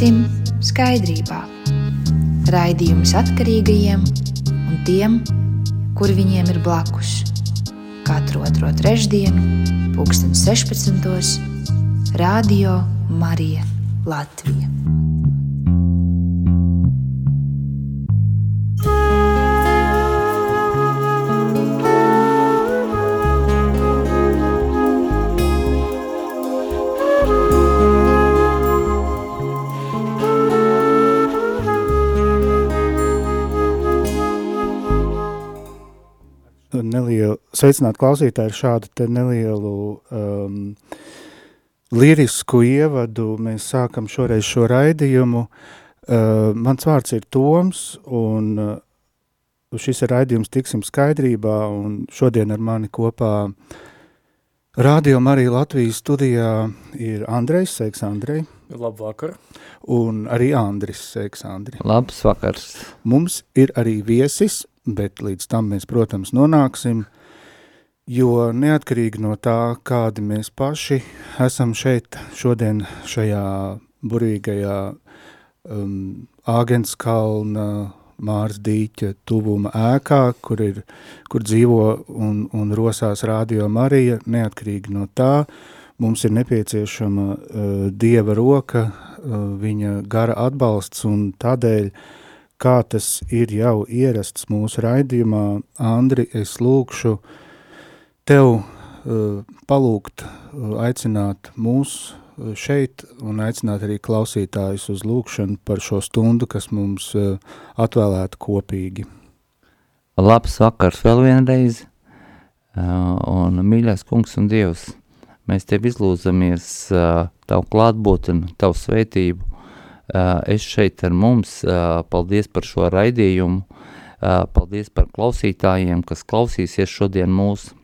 tiksim skaidrībā. Raidījums atkarīgajiem un tiem, kuri viņiem ir blakus. Katru otro trešdienu, pulksten 16. Radio Marija Latvija. Sveicināt klausītāju ar šādu nelielu um, lirisku ievadu. Mēs sākam šoreiz šo raidījumu. Uh, mans vārds ir Toms, un uh, šis ir raidījums Tiksim skaidrībā, un šodien ar mani kopā Radio Marija Latvijas studijā ir Andrejs, sveiks Andrej. Labvakar. Un arī Andris, sveiks Andri. Labs vakars. Mums ir arī viesis, bet līdz tam mēs, protams, nonāksim, jo neatkarīgi no tā, kādi mēs paši esam šeit šodien šajā burīgajā um, Āgenskalna Mārs Dīķa tuvuma ēkā, kur, ir, kur dzīvo un, un rosās Radio Marija, neatkarīgi no tā, mums ir nepieciešama uh, Dieva roka, uh, viņa gara atbalsts un tādēļ uh, kā tas ir jau ierasts mūsu raidījumā, Andri, es lūkšu tev uh, palūgt, uh, aicināt mūs uh, šeit un aicināt arī klausītājus uz lūkšanu par šo stundu, kas mums uh, atvēlēta kopīgi. Labs vakars vēl vienreiz, un mīļais kungs un dievs, mēs tev izlūdzamies uh, tavu klātbūtni, tavu svētību, es šeit ar mums, paldies par šo raidījumu, paldies par klausītājiem, kas klausīsies šodien mūsu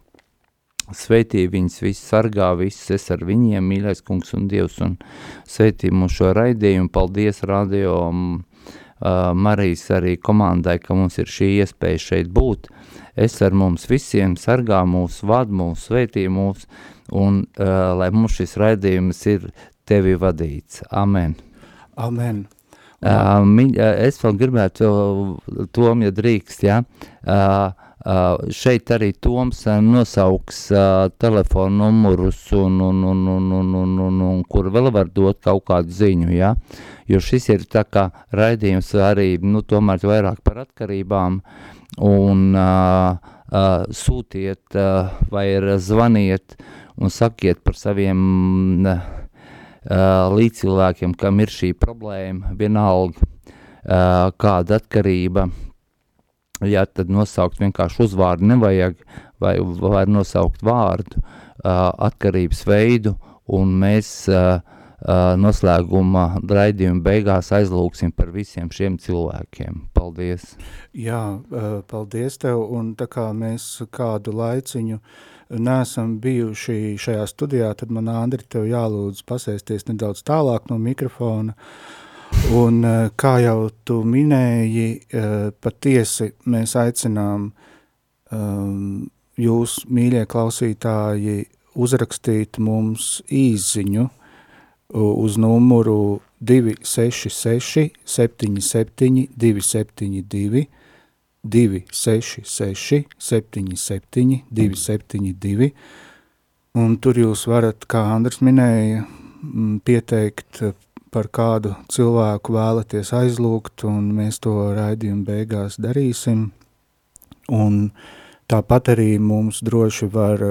sveitī viņus visus sargā, visus es ar viņiem, mīļais kungs un dievs, un sveitī mūsu šo raidījumu, paldies radio uh, Marijas arī komandai, ka mums ir šī iespēja šeit būt, es ar mums visiem sargā mūsu vadu, mūsu sveitī mūsu, un uh, lai mums šis raidījums ir tevi vadīts. Amen. Amen. Uh, mi, uh, es vēl gribētu, Tom, ja drīkst, ja, uh, šeit arī Toms nosauks uh, telefonu numurus un, un, un, un, un, un, un, un kur vēl var dot kaut kādu ziņu, ja, jo šis ir tā kā raidījums arī, nu, tomēr vairāk par atkarībām un uh, uh, sūtiet uh, vai zvaniet un sakiet par saviem uh, Uh, līdz cilvēkiem, kam ir šī problēma, vienalga uh, kāda atkarība, ja tad nosaukt vienkārši uzvārdu nevajag, vai var nosaukt vārdu, uh, atkarības veidu, un mēs uh, uh, noslēguma raidījuma beigās aizlūksim par visiem šiem cilvēkiem. Paldies! Jā, uh, paldies tev, un tā kā mēs kādu laiciņu uh, neesam bijuši šajā studijā, tad man, Andri, tev jālūdz pasēsties nedaudz tālāk no mikrofona. Un eh, kā jau tu minēji, eh, patiesi mēs aicinām um, jūs, mīļie klausītāji, uzrakstīt mums īziņu uz numuru 266 77 272 266, 77, 272. Un tur jūs varat, kā Andris minēja, pieteikt par kādu cilvēku vēlaties aizlūgt, un mēs to raidījumu beigās darīsim. Un tāpat arī mums droši var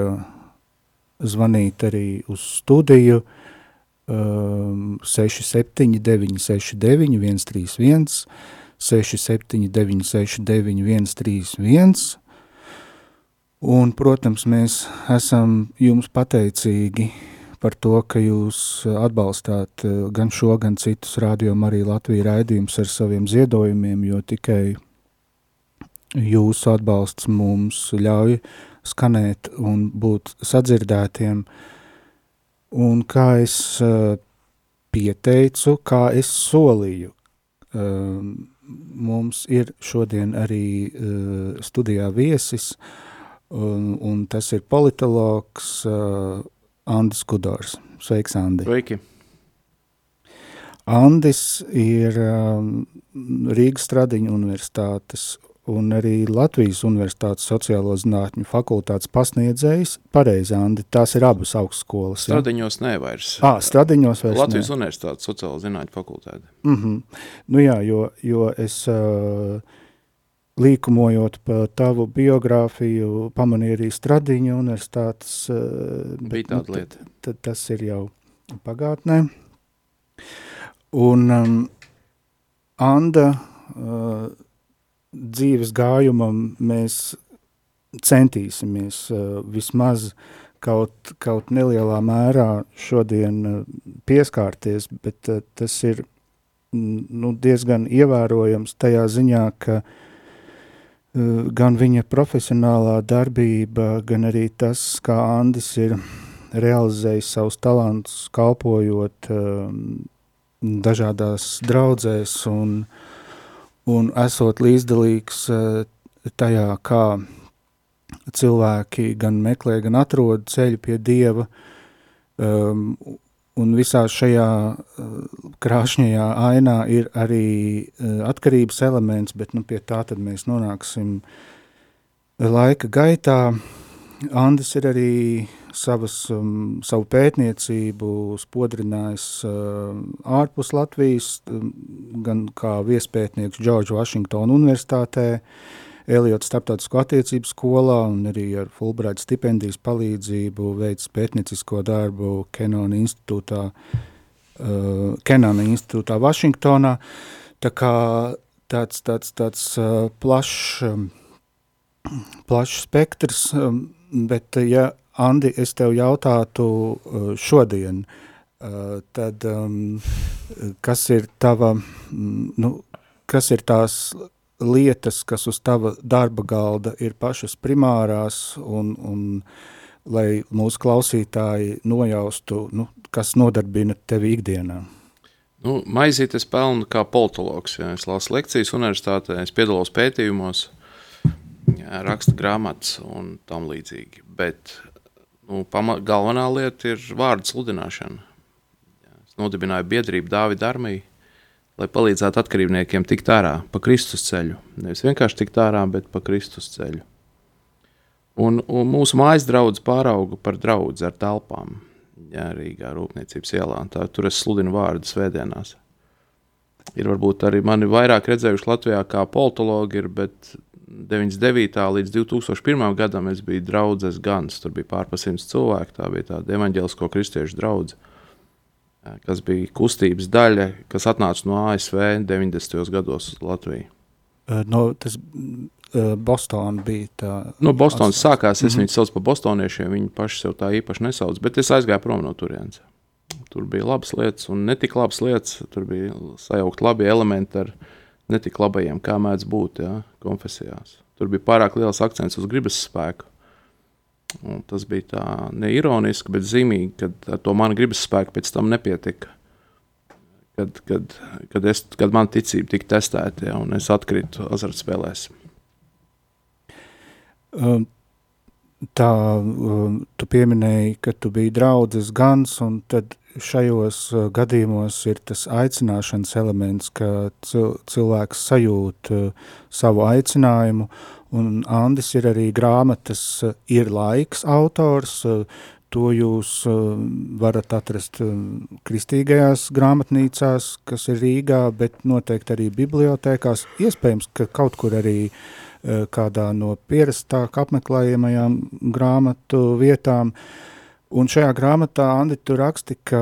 zvanīt arī uz studiju um, 67 969 131 679, 69, 131. Un, protams, mēs esam jums pateicīgi par to, ka jūs atbalstāt eh, gan šo, gan citus rādījumu arī Latviju raidījumus ar saviem ziedojumiem, jo tikai jūsu atbalsts mums ļauj skanēt un būt sadzirdētiem. Un kā es eh, pieteicu, kā es solīju, um, mums ir šodien arī studijā viesis, un, un tas ir politologs Andis Kudors. Sveiks, Andi! Sveiki! Andis ir um, Rīgas Stradiņa universitātes un arī Latvijas Universitātes sociālo zinātņu fakultātes pasniedzējs. Pareizi, Andi, tās ir abas augstskolas. Stradiņos ja? nevairs. Ā, Stradiņos vairs Latvijas ne. Universitātes sociālo zinātņu fakultāte. Mm -hmm. Nu jā, jo, jo es uh, līkumojot pa tavu biogrāfiju, pamanīju arī Stradiņa universitātes. Bet, Bija tāda nu, lieta. Tad, tas ir jau pagātnē. Un um, Anda uh, dzīves gājumam mēs centīsimies uh, vismaz kaut, kaut nelielā mērā šodien uh, pieskārties, bet uh, tas ir nu, diezgan ievērojams tajā ziņā, ka uh, gan viņa profesionālā darbība, gan arī tas, kā Andis ir realizējis savus talantus, kalpojot uh, dažādās draudzēs un un esot līdzdalīgs eh, tajā, kā cilvēki gan meklē, gan atrod ceļu pie Dieva, um, un visā šajā uh, krāšņajā ainā ir arī uh, atkarības elements, bet nu, pie tā tad mēs nonāksim laika gaitā. Andis ir arī savas, um, savu pētniecību spodrinājis uh, ārpus Latvijas, um, gan kā viespētnieks Džordža Vašingtona universitātē, Eliotas starptautisko attiecību skolā un arī ar Fulbright stipendijas palīdzību veids pētniecisko darbu Kenona institūtā, uh, Kenona institūtā Vašingtonā. Tā kā tāds, tāds, tāds uh, plašs, um, plašs spektrs, um, bet ja Andi, es tev jautātu uh, šodien, uh, tad um, kas ir tava, mm, nu, kas ir tās lietas, kas uz tava darba galda ir pašas primārās un, un lai mūsu klausītāji nojaustu, nu, kas nodarbina tevi ikdienā? Nu, maizīt es pelnu kā politologs, ja es lasu lekcijas universitātē, es piedalos pētījumos, ja, rakstu grāmatas un tam līdzīgi, bet nu, pama, galvenā lieta ir vārdu sludināšana. Es nodibināju biedrību Dāvida armiju, lai palīdzētu atkarībniekiem tikt ārā pa Kristus ceļu. Nevis vienkārši tikt ārā, bet pa Kristus ceļu. Un, un mūsu mājas draugs pārauga par draugu ar telpām. Jā, Rīgā Rūpniecības ielā. Tā, tur es sludinu vārdu svētdienās. Ir varbūt arī mani vairāk redzējuši Latvijā kā politologi, ir, bet 99. līdz 2001. gadam es biju draugs Gans. Tur bija pārpa simts cilvēku. Tā bija tāda evaņģēlisko kristiešu draudzene, kas bija kustības daļa, kas atnāca no ASV 90. gados uz Latviju. No, tas Bostonā bija tā. No Bostonas sākās. Es mm -hmm. viņus saucu par bostoniešiem. Viņi paši sev tā īpaši nesauc, bet es aizgāju prom no turienes. Tur bija labas lietas, un ne tik labas lietas. Tur bija sajaukt labi elementi ar viņu ne tik labajiem, kā mēdz būt ja, konfesijās. Tur bija pārāk liels akcents uz gribas spēku. Un tas bija tā neironiski, bet zīmīgi, kad ar to manu gribas spēku pēc tam nepietika. Kad, kad, kad, es, kad man ticība tika testēta, ja, un es atkritu azartspēlēs. Um, tā, um, tu pieminēji, ka tu biji draudzes gans, un tad šajos uh, gadījumos ir tas aicināšanas elements, ka cilvēks sajūt uh, savu aicinājumu, un Andis ir arī grāmatas uh, Ir laiks autors, to jūs varat atrast kristīgajās grāmatnīcās, kas ir Rīgā, bet noteikti arī bibliotēkās, iespējams, ka kaut kur arī kādā no pierastāk apmeklējamajām grāmatu vietām, Un šajā grāmatā Andi tu raksti, ka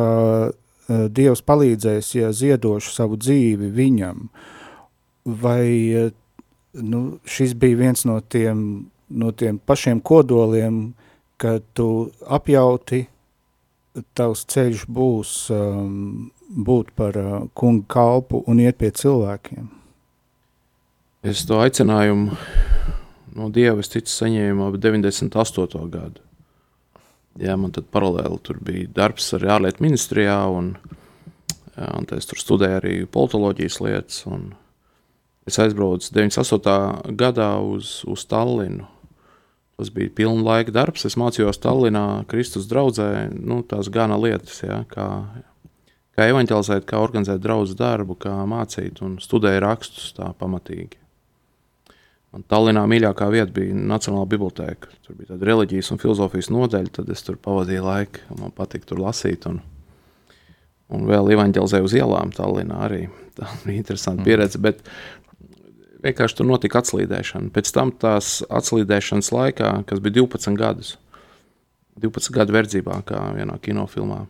Dievs palīdzēs, ja ziedošu savu dzīvi viņam. Vai nu, šis bija viens no tiem, no tiem pašiem kodoliem, kad tu apjauti, tavs ceļš būs um, būt par uh, kunga kalpu un iet pie cilvēkiem? Es to aicinājumu no Dieva, es ticu, saņēmu ap 98. gadu. Jā, man tad paralēli tur bija darbs arī ārlietu ministrijā, un, un es tur studēju arī politoloģijas lietas. Es aizbraucu 98. gadā uz, uz Tallinu. Tas bija pilna laika darbs. Es mācījos Tallinā, Kristus draudzē, nu, tās gana lietas, jā, kā, kā evanģelizēt, kā organizēt draugu darbu, kā mācīt un studēju rakstus tā pamatīgi. Man Tallinā mīļākā vieta bija Nacionāla biblioteka. Tur bija tāda reliģijas un filozofijas nodaļa, tad es tur pavadīju laiku. Man patīk tur lasīt. Un, un vēl evanģelizēju uz ielām Tallinā arī. Tā bija interesanta mm. pieredze. Bet vienkārši tur notika atslīdēšana. Pēc tam tās atslīdēšanas laikā, kas bija 12 gadus, 12 gadu verdzībā, kā vienā kinofilmā,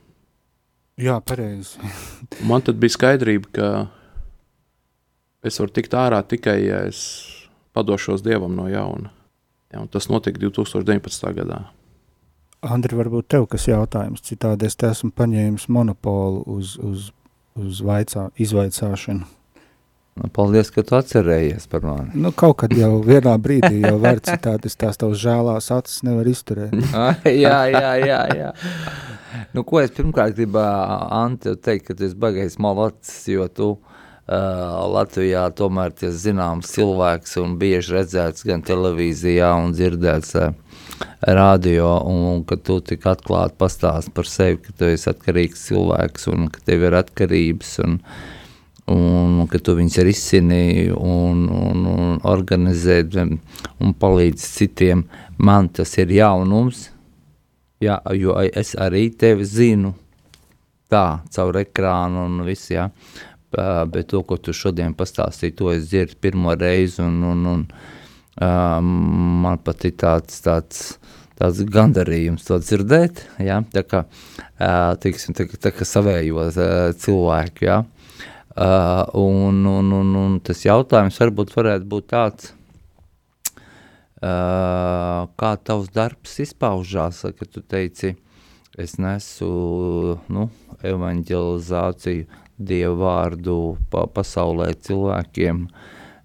Jā, pareizi. Man tad bija skaidrība, ka es varu tikt ārā tikai, ja es padošos dievam no jauna. Ja, tas notika 2019. gadā. Andri, varbūt tev kas jautājums, citādi es te esmu paņēmis monopolu uz, uz, uz vaicā, izvaicāšanu. Nu, paldies, ka tu atcerējies par mani. Nu, kaut kad jau vienā brīdī jau var citādi, es tās tavs žēlās acis nevar izturēt. jā, jā, jā, jā. Nu, ko es pirmkārt gribu Ante teikt, ka tu esi bagais malacis, jo tu uh, Latvijā tomēr esi zināms cilvēks un bieži redzēts gan televīzijā un dzirdēts uh, radio, un, un ka tu tik atklāti pastāst par sevi, ka tu esi atkarīgs cilvēks un ka tev ir atkarības un, un ka tu viņus risini un, un, un organizē un palīdz citiem. Man tas ir jaunums, jā, jo es arī tevi zinu tā, caur ekrānu un viss, jā. Bet to, ko tu šodien pastāstīji, to es dzirdu pirmo reizi, un, un, un um, man pat ir tāds, tāds, tāds gandarījums to dzirdēt, jā, tā kā, tiksim, tā, tā kā savējos uh, cilvēku, jā. Uh, un, un, un, un tas jautājums varbūt varētu būt tāds, Uh, kā tavs darbs izpaužās, kad tu teici, es nesu nu, evanģelizāciju, dievu vārdu pa pasaulē cilvēkiem.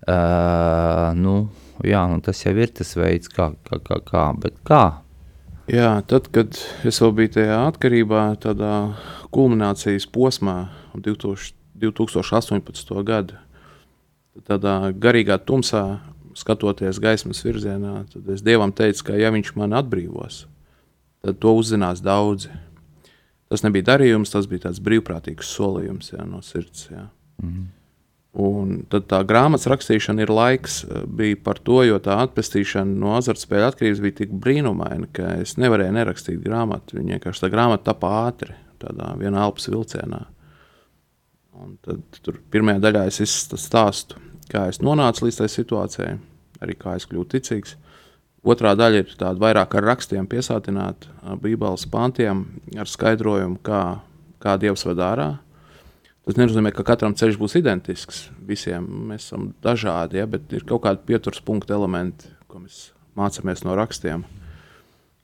Uh, nu, jā, nu, tas jau ir tas veids, kā, kā, kā, kā bet kā? Jā, tad, kad es vēl biju tajā atkarībā, tādā kulminācijas posmā, 2000, 2018. gada, tādā garīgā tumsā, skatoties gaismas virzienā, tad es Dievam teicu, ka ja Viņš man atbrīvos, tad to uzzinās daudzi. Tas nebija darījums, tas bija tāds brīvprātīgs solījums jā, no sirds. Jā. Mm -hmm. Un tad tā grāmatas rakstīšana ir laiks, eh, bija par to, jo tā atpestīšana no azartspēļu atkarības bija tik brīnumaina, ka es nevarēju nerakstīt grāmatu. Viņa vienkārši tā grāmata tapa ātri, tādā vienā elpas vilcienā. Un tad tur pirmajā daļā es stāstu kā es nonācu līdz tai situācijai, arī kā es kļuvu ticīgs. Otrā daļa ir tāda vairāk ar rakstiem piesātināta, Bībeles pantiem, ar skaidrojumu, kā, kā Dievs ved ārā. Tas nenozīmē, ka katram ceļš būs identisks. Visiem mēs esam dažādi, ja, bet ir kaut kādi pieturas punktu elementi, ko mēs mācāmies no rakstiem.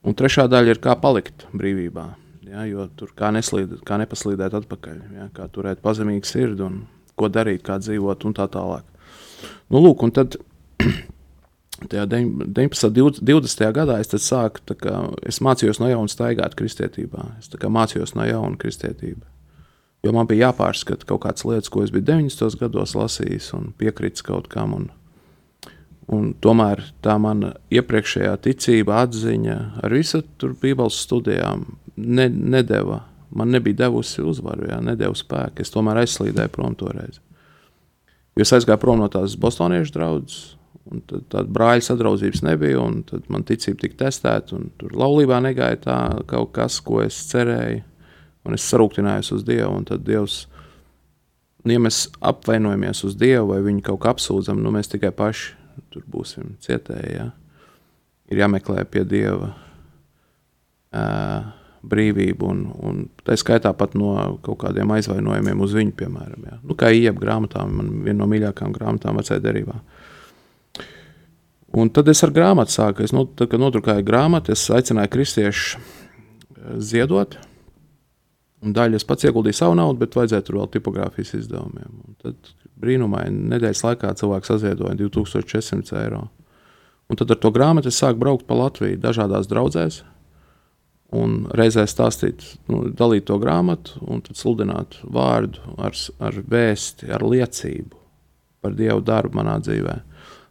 Un trešā daļa ir kā palikt brīvībā. Ja, jo tur kā, neslīd, kā nepaslīdēt atpakaļ, ja, kā turēt pazemīgu sirdi un ko darīt, kā dzīvot un tā tālāk. Nu, lūk, un tad 19. un 20. gadā es sāku, kā, es mācījos no jauna staigāt kristietībā. Es mācījos no jauna kristietību. Jo man bija jāpārskata kaut kādas lietas, ko es biju 90. gados lasījis un piekritis kaut kam. Un, un tomēr tā mana iepriekšējā ticība, atziņa ar visu tur Bībeles studijām ne, nedeva. Man nebija devusi uzvaru, jā, nedeva spēku. Es tomēr aizslīdēju prom toreiz. Jo es aizgāju prom no tās bostoniešu draudzes. Tad tāda brāļa sadraudzības nebija, un tad man ticība tika testēta. Tur laulībā negāja tā kaut kas, ko es cerēju. Un es sarūktinājos uz Dievu, un tad Dievs, nu, ja mēs apvainojamies uz Dievu vai viņu kaut kā apsūdzam, nu mēs tikai paši tur būsim cietēji. Ja? Ir jāmeklē pie Dieva. Uh, brīvību, un, un tā skaitā pat no kaut kādiem aizvainojumiem uz viņu, piemēram. Jā. Nu, kā iep grāmatām, man viena no mīļākajām grāmatām vecajā derībā. Un tad es ar grāmatu sāku. Es, not, tad, kad nodrukāju grāmatu, es aicināju kristiešus eh, ziedot. Daļu es pats ieguldīju savu naudu, bet vajadzēja tur vēl tipogrāfijas izdevumiem. Un tad brīnumaini nedēļas laikā cilvēks saziedoja 2400 eiro. Un tad ar to grāmatu es sāku braukt pa Latviju dažādās draudzēs un reizē stāstīt, nu, dalīt to grāmatu, un tad sludināt vārdu ar, ar vēsti, ar liecību par Dievu darbu manā dzīvē.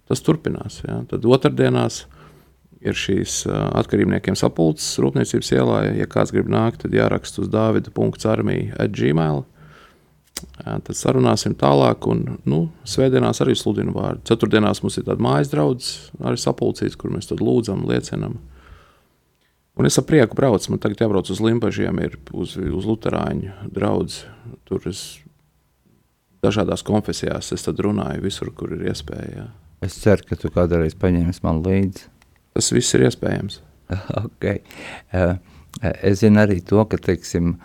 Tas turpinās. Ja. Tad otrdienās ir šīs atkarībniekiem sapulces rūpniecības ielā. Ja kāds grib nākt, tad jāraksta uz Dāvida.armija atgmail. Jā, tad sarunāsim tālāk, un nu, svētdienās arī sludinu vārdu. Ceturtdienās mums ir tāda mājas draugs, arī sapulcīts, kur mēs lūdzam, liecinam. Un es ar prieku braucu. Man tagad jābrauc uz Limbaģiem, ir uz, uz Lutāņu draugu. Tur es dažādās konfesijās es runāju visur, kur ir iespēja. Es ceru, ka tu kādreiz paņemsi man līdzi. Tas viss ir iespējams. okay. Uh, es zinu arī to, ka, teiksim,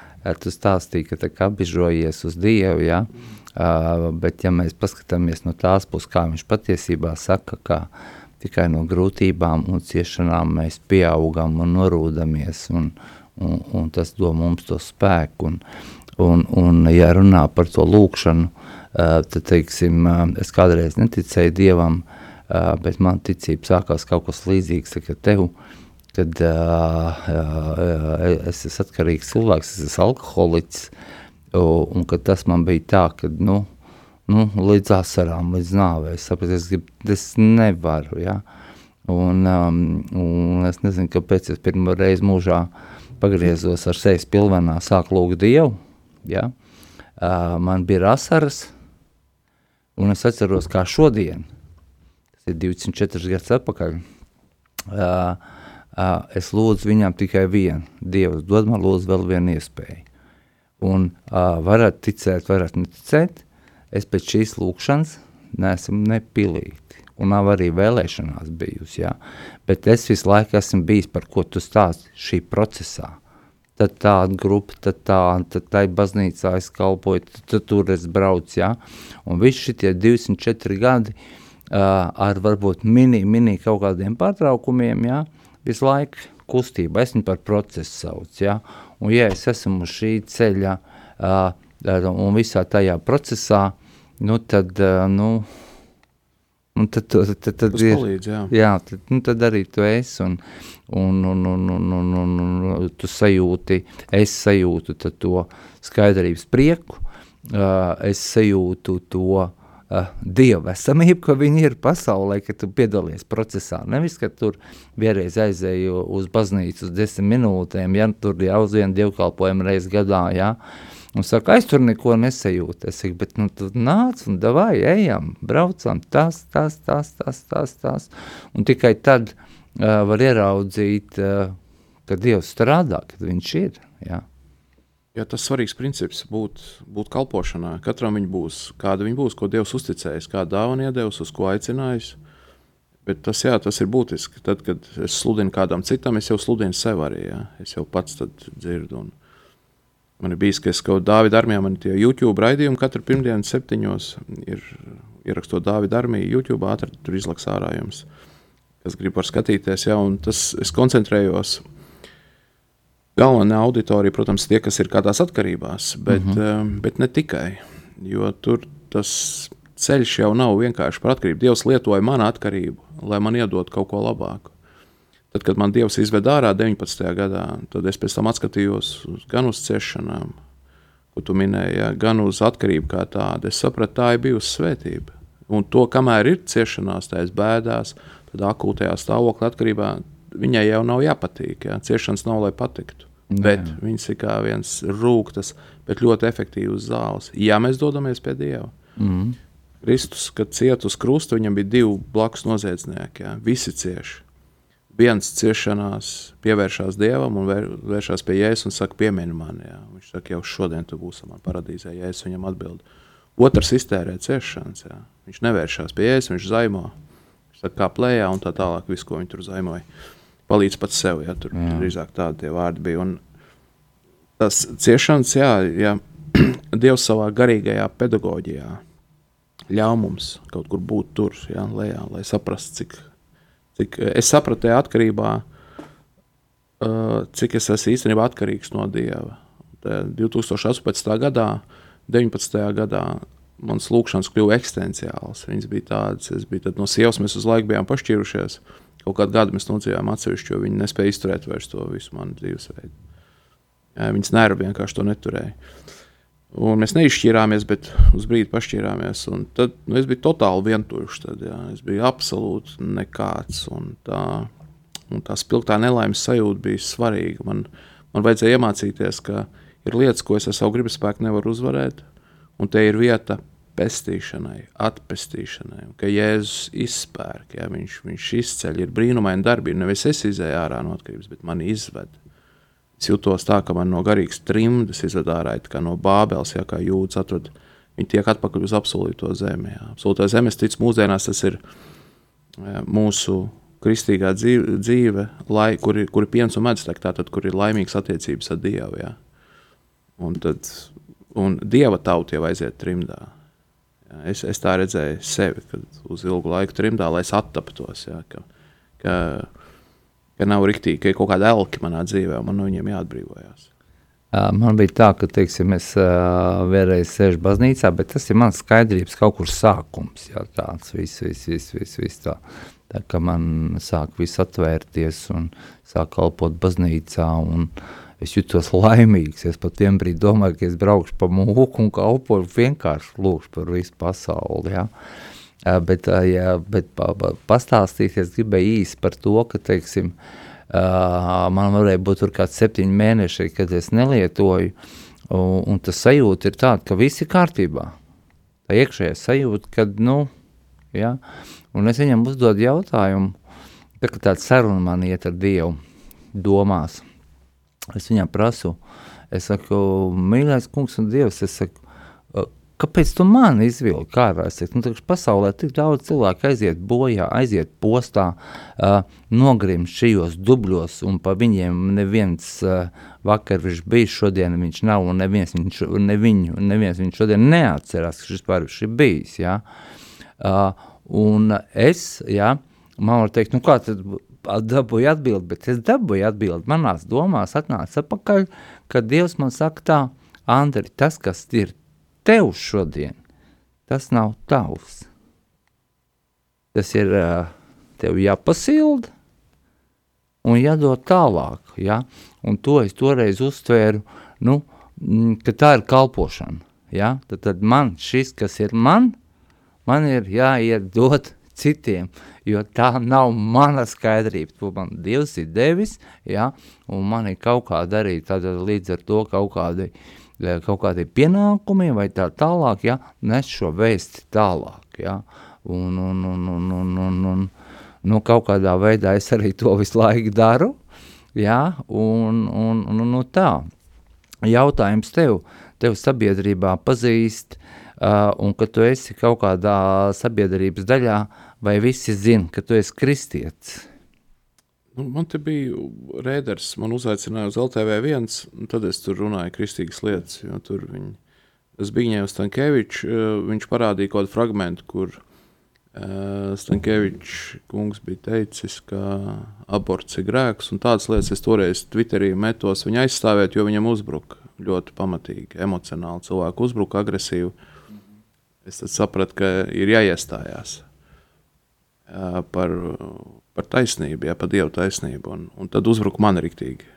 tu stāstīji, ka tā kā apbižojies uz Dievu, ja? uh, bet ja mēs paskatāmies no tās puses, kā viņš patiesībā saka, ka tikai no grūtībām un ciešanām mēs pieaugam un norūdamies, un, un, un tas dod mums to spēku, un, un, un ja runā par to lūkšanu, uh, tad, teiksim, uh, es kādreiz neticēju Dievam, uh, bet man ticība sākās kaut kas līdzīgs, ka tev, kad es esmu atkarīgs cilvēks, es esmu alkoholiķis, un kad tas man bija tā, ka, nu, nu līdz asarām, līdz nāvei, es sapratu, es, gribu, es nevaru, ja, un, um, un es nezinu, kāpēc es pirmo reizi mūžā pagriezos ar sejas pilvenā, sāku lūgt Dievu, ja, uh, man bija asaras, un es atceros kā šodien, tas ir 24 gadus atpakaļ, uh, uh, es lūdzu viņam tikai vienu. Dievs dod man lūdzu vēl vienu iespēju. Un uh, varat ticēt, varat neticēt, es pēc šīs lūkšanas neesmu nepilīti. Un nav arī vēlēšanās bijusi, jā. Bet es visu laiku esmu bijis, par ko tu stāsti šī procesā. Tad tāda grupa, tad tā, tad tā ir baznīcā es kalpoju, tad, tad tur es braucu, jā. Un visi šitie 204 gadi uh, ar varbūt mini, mini kaut kādiem pārtraukumiem, jā, visu laiku kustība, es viņu par procesu sauc, ja? un ja es esmu uz šī ceļa uh, un visā tajā procesā, nu tad, nu, Un tad, tad, tad, tad, ir, palīdz, jā. Jā, tad, nu, tad arī tu esi un, un, un, un, un, un, un, un tu sajūti, es sajūtu to skaidrības prieku, uh, es sajūtu to uh, dieva esamību, ka viņi ir pasaulē, ka tu piedalies procesā. Nevis, ka tur vienreiz aizēju uz baznīcu uz desmit minūtēm, ja tur jau uz vienu dievkalpojumu reizi gadā, ja, un saka, es tur neko nesajūtu. Es saku, bet nu tu nāc un davai, ejam, braucam, tas, tas, tas, tas, tas, tas. Un tikai tad uh, var ieraudzīt, uh, ka Dievs strādā, kad viņš ir, ja. Ja tas svarīgs princips būt, būt kalpošanā. Katram viņa būs, kāda viņa būs, ko Dievs uzticējis, kādu dāvanu iedevis, uz ko aicinājis. Bet tas, jā, tas ir būtiski. Tad, kad es sludinu kādam citam, es jau sludinu sev arī. Jā. Es jau pats dzirdu. Un man ir bijis, ka es kaut kādā Dāvida armijā, man tie YouTube raidījumi katru pirmdienu septiņos ir ierakstot Dāvida armiju YouTube, ātri tur izlaks ārā jums, kas grib var skatīties. Un tas es koncentrējos Galvenā auditorija, protams, ir tie, kas ir kādās atkarībās, bet, -huh. um, bet ne tikai. Jo tur tas ceļš jau nav vienkārši par atkarību. Dievs lietoja manu atkarību, lai man iedotu kaut ko labāku. Tad, kad man Dievs izveda ārā 19. gadā, tad es pēc tam atskatījos gan uz ciešanām, ko tu minēji, ja, gan uz atkarību kā tādu. Es sapratu, tā ir bijusi svētība. Un to, kamēr ir ciešanās, tā ir bēdās, tad akūtajā stāvoklī atkarībā viņai jau nav jāpatīk. Ja. Ciešanas nav, lai patiktu. Bet Jā. viņas ir kā viens rūktas, bet ļoti efektīvs zāles. Ja mēs dodamies pie Dieva, mm. Kristus, kad ciet uz krusta, viņam bija divi blakus noziedznieki. Jā. Visi cieši. Viens ciešanās pievēršās Dievam un vēr, vēršās pie Jēzus un saka, piemini mani. Jā. Viņš saka, jau šodien tu būsi manā paradīzē. Jēzus viņam atbild. Otrs iztērē ciešanas. Jā. Viņš nevēršās pie Jēzus, viņš zaimo. Viņš saka, kā plējā un tā tālāk, visu, ko viņš tur zaimoja palīdz pats sev. Ja, tur jā. drīzāk tādi vārdi bija. Un tas ciešanas, jā, ja Dievs savā garīgajā pedagoģijā ļauj mums kaut kur būt tur, jā, lejā, lai saprastu, cik, cik es sapratu atkarībā, uh, cik es esmu īstenībā atkarīgs no Dieva. Tā 2018. gadā, 19. gadā manas lūkšanas kļuva eksistenciālas. Viņas bija tādas, es biju no sievas, mēs uz laiku bijām pašķīrušies. Kaut kādu gadu mēs nodzīvojām atsevišķi, jo viņi nespēja izturēt vairs to visu manu dzīvesveidu. Viņas nervi vienkārši to neturēja. Un mēs neizšķirāmies, bet uz brīdi pašķirāmies. Tad nu, es biju totāli vientuļš. Tad, jā, es biju absolūti nekāds. Un tā, un tā spilgtā nelaimes sajūta bija svarīga. Man, man vajadzēja iemācīties, ka ir lietas, ko es ar savu gribas spēku nevaru uzvarēt, un te ir vieta pestīšanai, atpestīšanai, un ka Jēzus izspērk, ja, viņš, viņš izceļ, ir brīnumaini darbība. Nevis es izēju ārā no atkarības, bet mani izved. Es jutos tā, ka man no garīgas trimdas izved ārā, kā no bābeles, ja kā jūtas atrod. Viņi tiek atpakaļ uz apsolīto zemi. Jā. Absolūtā zeme, es ticu, mūsdienās tas ir mūsu kristīgā dzīve, dzīve lai, kur, ir, kur ir piens un medus, tātad, kur ir laimīgs attiecības ar Dievu. Jā. Un, tad, un Dieva tauta jau aiziet trimdā. Jā. Es, es tā redzēju sevi, kad uz ilgu laiku trimdā, lai es attaptos. Jā, ka, ka, ka nav riktīgi, ka ir kaut kāda elka manā dzīvē, un man no viņiem jāatbrīvojas. Man bija tā, ka teiksim, es uh, vienreiz sēžu baznīcā, bet tas ir mans skaidrības kaut kur sākums. Jā, tāds viss, viss, viss, viss, viss tā. Tā kā man sāk viss atvērties un sāk kalpot baznīcā un es jutos laimīgs. Es pat tiem brīd domāju, ka es braukšu pa mūku un kalpošu vienkārši lūkšu par visu pasauli, jā. Bet, jā, bet pa, pa, pastāstīt, es gribēju īsi par to, ka, teiksim, man varēja būt tur kāds septiņi mēneši, kad es nelietoju, un, tas sajūta ir tāda, ka viss ir kārtībā. Tā iekšējā sajūta, kad, nu, jā, Un es viņam uzdodu jautājumu, tā, ka tāda saruna man iet ar Dievu domās. Es viņam prasu, es saku, mīļais kungs un Dievs, es saku, kāpēc tu man izvilki saku, nu, pasaulē tik daudz cilvēku aiziet bojā, aiziet postā, uh, nogrim šajos dubļos, un pa viņiem neviens uh, vakar viņš bija, šodien viņš nav, un neviens, viņš, ne viņu, neviens viņš šodien neatcerās, ka šis pār viņš ir bijis, jā. Uh, Un es, jā, man var teikt, nu kā tad dabūju atbildi, bet es dabūju atbildi. Manās domās atnāca atpakaļ, kad Dievs man saka tā, Andri, tas, kas ir tev šodien, tas nav tavs. Tas ir tev jāpasilda un jādod tālāk, ja? Un to es toreiz uztvēru, nu, ka tā ir kalpošana, ja? Tad, tad man šis, kas ir man, man ir jāiet dot citiem, jo tā nav mana skaidrība. To man Dievs ir devis, ja, un man ir kaut kā darīt, tad līdz ar to kaut kādi, kaut kādi pienākumi vai tā tālāk, ja, nes šo vēsti tālāk, ja, un, un, un, un, un, un, un nu, kaut kādā veidā es arī to visu laiku daru, ja, un, un, un, un, un tā. Jautājums tev, tev sabiedrībā pazīst, uh, un ka tu esi kaut kādā sabiedrības daļā, vai visi zina, ka tu esi kristietis? Nu, man te bija rēders, man uzaicināja uz LTV viens, un tad es tur runāju kristīgas lietas, tur viņi, es biju ņēmis Stankevičs, viņš parādīja kaut kādu fragmentu, kur uh, Stankevičs kungs bija teicis, ka aborts ir grēks, un tādas lietas es toreiz Twitterī metos viņu aizstāvēt, jo viņam uzbruka ļoti pamatīgi, emocionāli cilvēku uzbruka agresīvi. Es sapratu, ka ir jāiestājās jā, par, par taisnību, jā, par dievu taisnību. Un, un tad uzbruka man rīktīgi.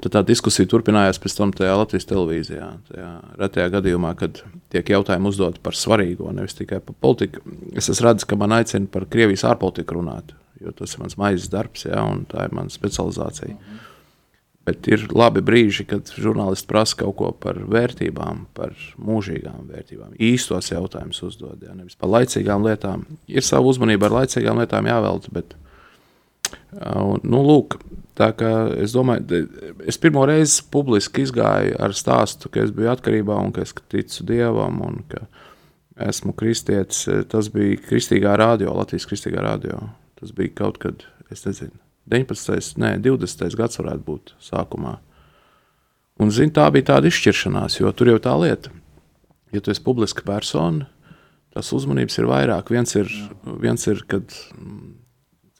Tad tā diskusija turpinājās pēc tam Latvijas televīzijā. Tajā retajā gadījumā, kad tiek jautājumi uzdoti par svarīgo, nevis tikai par politiku. Es redzu, ka man aicina par Krievijas ārpolitiku runāt, jo tas ir mans maizes darbs, jā, un tā ir mana specializācija. -hmm. Bet ir labi brīži, kad žurnālisti prasa kaut ko par vērtībām, par mūžīgām vērtībām. Īstos jautājumus uzdod, jā, nevis par laicīgām lietām. Ir sava uzmanība ar laicīgām lietām jāvelta, bet, nu, lūk, es domāju, es pirmo reizi publiski izgāju ar stāstu, ka es biju atkarībā un ka es ticu Dievam un ka esmu kristietis. Tas bija Kristīgā radio, Latvijas Kristīgā radio. Tas bija kaut kad, es nezinu 19. Nē, 20. gads varētu būt sākumā. Un, zin, tā bija tāda izšķiršanās, jo tur jau tā lieta, ja tu esi publiska persona, tas uzmanības ir vairāk. Viens ir, viens ir kad mm,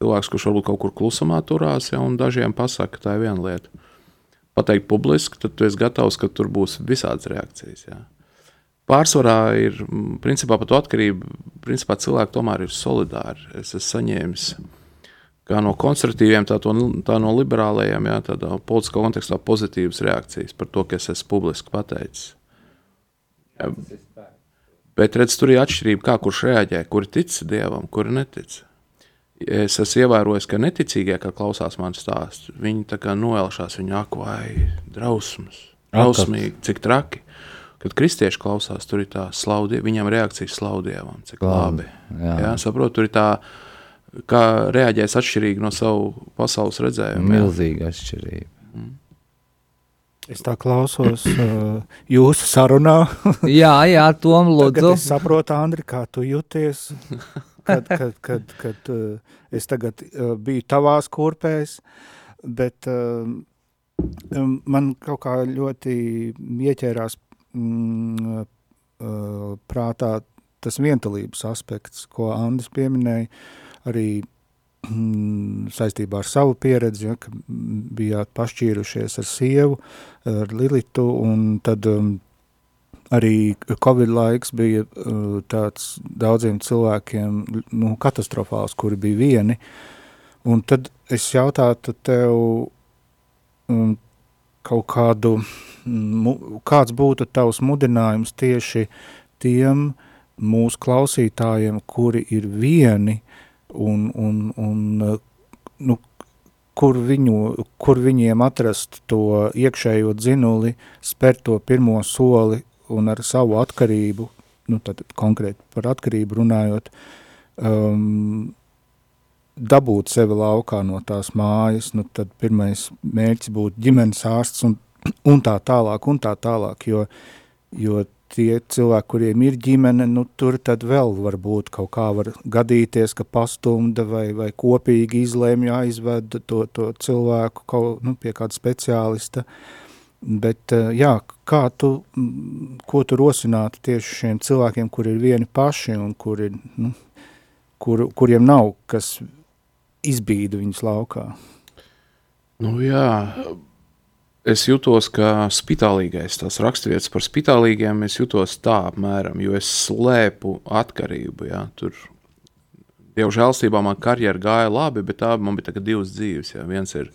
cilvēks, kurš varbūt kaut kur klusumā turās, ja, un dažiem pasaka, ka tā ir viena lieta. Pateikt publiski, tad tu esi gatavs, ka tur būs visādas reakcijas. Ja. Pārsvarā ir, mm, principā par to atkarību, principā cilvēki tomēr ir solidāri. Es esmu saņēmis kā no konservatīviem, tā, to, tā no liberālajiem, jā, tādā politiskā kontekstā pozitīvas reakcijas par to, ka es esmu publiski pateicis. Jā, bet redz, tur ir atšķirība, kā kurš reaģē, kuri tic dievam, kuri netic. Es esmu ievērojis, ka neticīgie, kad klausās man stāstu, viņi tā kā noelšās, viņi ak, vai drausmas, drausmīgi, cik traki. kad kristieši klausās, tur ir tā slaudie, viņam reakcija slaudievam, cik labi. Jā. Jā, saprot, tur ir tā, kā reaģēs atšķirīgi no savu pasaules redzējumu. Milzīga atšķirība. Mm. Es tā klausos uh, jūsu sarunā. jā, jā, Tom, lūdzu. es saprotu, Andri, kā tu jūties, kad, kad, kad, kad uh, es tagad uh, biju tavās kurpēs, bet uh, man kaut kā ļoti ieķērās mm, uh, prātā tas vientulības aspekts, ko Andis pieminēja, arī mm, saistībā ar savu pieredzi, ja, ka bijāt pašķīrušies ar sievu, ar Lilitu, un tad um, arī Covid laiks bija uh, tāds daudziem cilvēkiem nu, katastrofāls, kuri bija vieni, un tad es jautātu tev um, kaut kādu kāds būtu tavs mudinājums tieši tiem mūsu klausītājiem, kuri ir vieni un, un, un nu, kur, viņu, kur viņiem atrast to iekšējo dzinuli, spērt to pirmo soli un ar savu atkarību, nu tad konkrēti par atkarību runājot, um, dabūt sevi laukā no tās mājas, nu tad pirmais mērķis būtu ģimenes ārsts un un tā tālāk, un tā tālāk, jo, jo tie cilvēki, kuriem ir ģimene, nu, tur tad vēl var būt kaut kā var gadīties, ka pastumda vai, vai kopīgi izlēmj aizved to, to cilvēku kaut, nu, pie kāda speciālista, bet, eh, jā, kā tu, ko tu rosinātu tieši šiem cilvēkiem, kuri ir vieni paši un kuri, nu, kur, kuriem nav, kas izbīda viņus laukā? Nu jā, es jutos kā spitālīgais. Tās raksturvietas par spitālīgiem es jutos tā apmēram, jo es slēpu atkarību. Jā, tur, Dievu žēlstībā man karjera gāja labi, bet tā man bija divas dzīves. Jā. Viens ir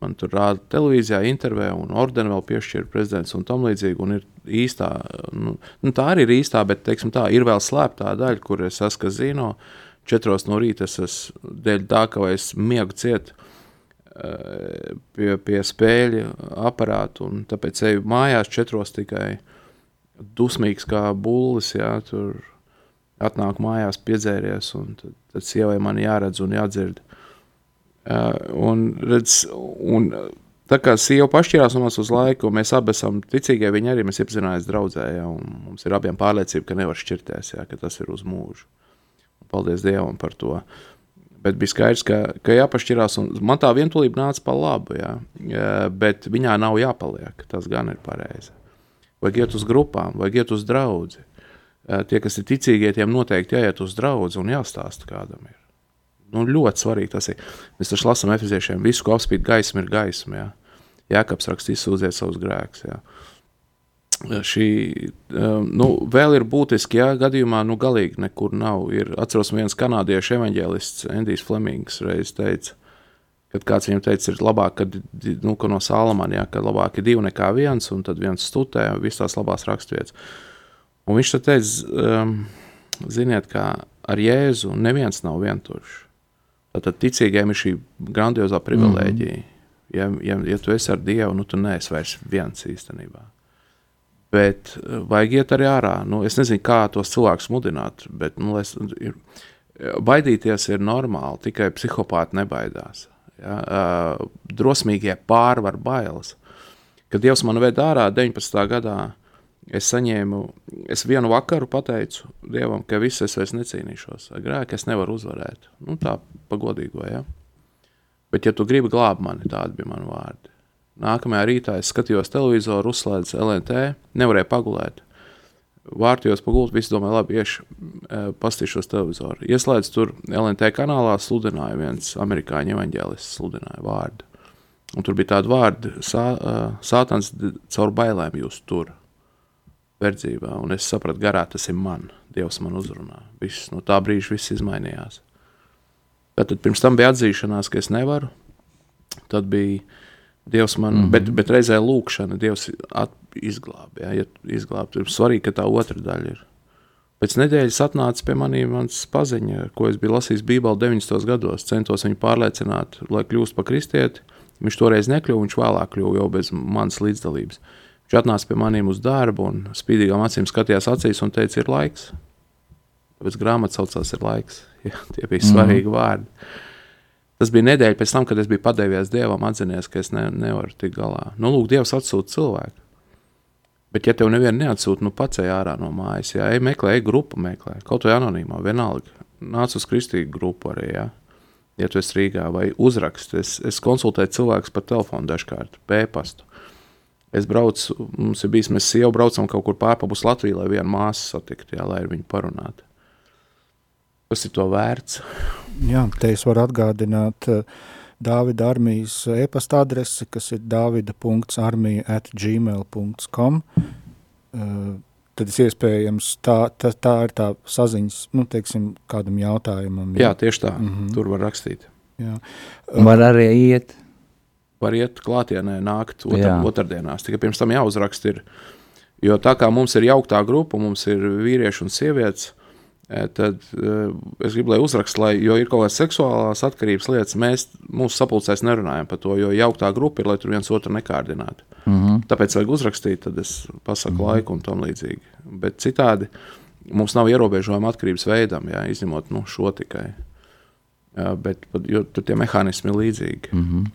man tur rāda televīzijā, intervijā, un ordeni vēl piešķīra prezidents un tam līdzīgi. Un ir īstā, nu, nu, tā arī ir īstā, bet teiksim, tā ir vēl slēptā daļa, kur es esmu zino. Četros no rīta es esmu dēļ tā, ka es miegu cietu pie, pie spēļu aparāta. Tāpēc eju mājās četros tikai dusmīgs kā bullis. Jā, tur atnāk mājās piedzēries, un tad, tad sievai man jāredz un jādzird. Uh, un, redz, un, tā kā sieva pašķirās no mums uz laiku, mēs abi esam ticīgie, viņa arī mēs iepazināmies draudzē, ja, un mums ir abiem pārliecība, ka nevar šķirties, ja, ka tas ir uz mūžu. Un paldies Dievam par to. Uh, Bet bija skaidrs, ka, ka jāpašķirās. Man tā vientulība nāca par labu, jā. bet viņā nav jāpaliek. Tas gan ir pareizi. Vajag iet uz grupām, vajag iet uz draugu. Tie, kas ir ticīgie, tiem noteikti jāiet uz draugu un jāstāsta, kādam ir. Nu, ļoti svarīgi tas ir. Mēs taču lasām efeziešiem, visu, ko apspīd gaisma, ir gaisma. Jā. Jākaps raksta izsūdziet savus grēkus. Jā šī um, nu, vēl ir būtiski, ja gadījumā nu, galīgi nekur nav. Ir, atceros, viens kanādiešu evanģēlists, Endijs Flemings, reiz teica, kad kāds viņam teica, ir labāk, kad nu, no Salamana, ja, ka labāk ir divi nekā viens, un tad viens studē visas tās labās raksturvietas. Un viņš teica, um, ziniet, kā ar Jēzu neviens nav vientuļš. Tad ticīgiem ir šī grandiozā privilēģija. Mm -hmm. Ja, ja, ja tu esi ar Dievu, nu tu neesi vairs viens īstenībā. Bet eh, vajag iet arī ārā. Nu, es nezinu, kā tos cilvēkus mudināt, bet nu, es, ir, baidīties ir normāli. Tikai psihopāti nebaidās. Ja? Uh, drosmīgie pārvar bailes. Kad Dievs man veda ārā 19. gadā, es saņēmu, es vienu vakaru pateicu Dievam, ka viss es vairs necīnīšos. Grēku es nevaru uzvarēt. Nu, tā pagodīgo, ja. Bet, ja tu gribi glābt mani, tādi bija mani vārdi. Nākamajā rītā es skatījos televizoru, uzslēdzu LNT, nevarēju pagulēt. Vārtījos pagulēt, visi domāja, labi, iešu, e, pastīšos televizoru. Ieslēdzu tur LNT kanālā, sludināja viens amerikāņu evaņģēlists, sludināja vārdu. Un tur bija tādi vārdi, sā, e, sātans caur bailēm jūs tur, verdzībā. Un es sapratu, garā tas ir man, Dievs man uzrunā. Viss, no tā brīža viss izmainījās. Tad pirms tam bija atzīšanās, ka es nevaru. Tad bija Dievs man, mm -hmm. bet, bet reizē lūkšana, Dievs izglābj. Ja, ja izglāb, ir svarīgi, ka tā otra daļa ir. Pēc nedēļas atnāca pie manis mans paziņa, ko es biju lasījis Bībelē 90. gados. Centos viņu pārliecināt, lai kļūst par kristieti. Viņš toreiz nekļuva, viņš vēlāk kļuva jau bez manas līdzdalības. Viņš atnāca pie maniem uz darbu un spīdīgām acīm skatījās acīs un teica, ir laiks. Tāpēc grāmata saucās ir laiks. Ja, tie bija svarīgi mm. vārdi. Tas bija nedēļa pēc tam, kad es biju padevies Dievam, atzinies, ka es ne, nevaru tikt galā. Nu, lūk, Dievs atsūta cilvēku. Bet, ja tev nevienu neatsūta, nu pats ej ārā no mājas, ja ej meklē, ej grupu meklē, kaut vai anonīmā, vienalga. Nāc uz kristīgu grupu arī, ja, ja tu esi Rīgā, vai uzrakst. Es, es konsultēju cilvēkus pa telefonu dažkārt, pēpastu. Es braucu, mums ir bijis, mēs sievu braucam kaut kur pārpabus Latviju, lai vienu māsu satiktu, jā, lai ar viņu parunātu. Kas ir to vērts? Jā, te es varu atgādināt uh, Dāvida armijas e-pasta adresi, kas ir davida.armija at gmail.com. Uh, tad ir iespējams tā, tā, tā ir tā saziņas, nu, teiksim, kādam jautājumam. Jā, jā tieši tā, mm -hmm. tur var rakstīt. Jā. Uh, var arī iet. Var iet klātienē, nākt otr, otrdienās. Tikai pirms tam jāuzrakst ir, jo tā kā mums ir jauktā grupa, mums ir vīrieši un sievietes, tad es gribu, lai uzrakst, lai, jo ir kaut kādas seksuālās atkarības lietas, mēs mūsu sapulcēs nerunājam par to, jo jauktā grupa ir, lai tur viens otru nekārdinātu. Mm -hmm. Tāpēc vajag uzrakstīt, tad es pasaku mm -hmm. laiku un tam līdzīgi. Bet citādi mums nav ierobežojuma atkarības veidam, jā, izņemot nu, šo tikai. Jā, bet jo, tur tie mehānismi ir līdzīgi. Mm -hmm.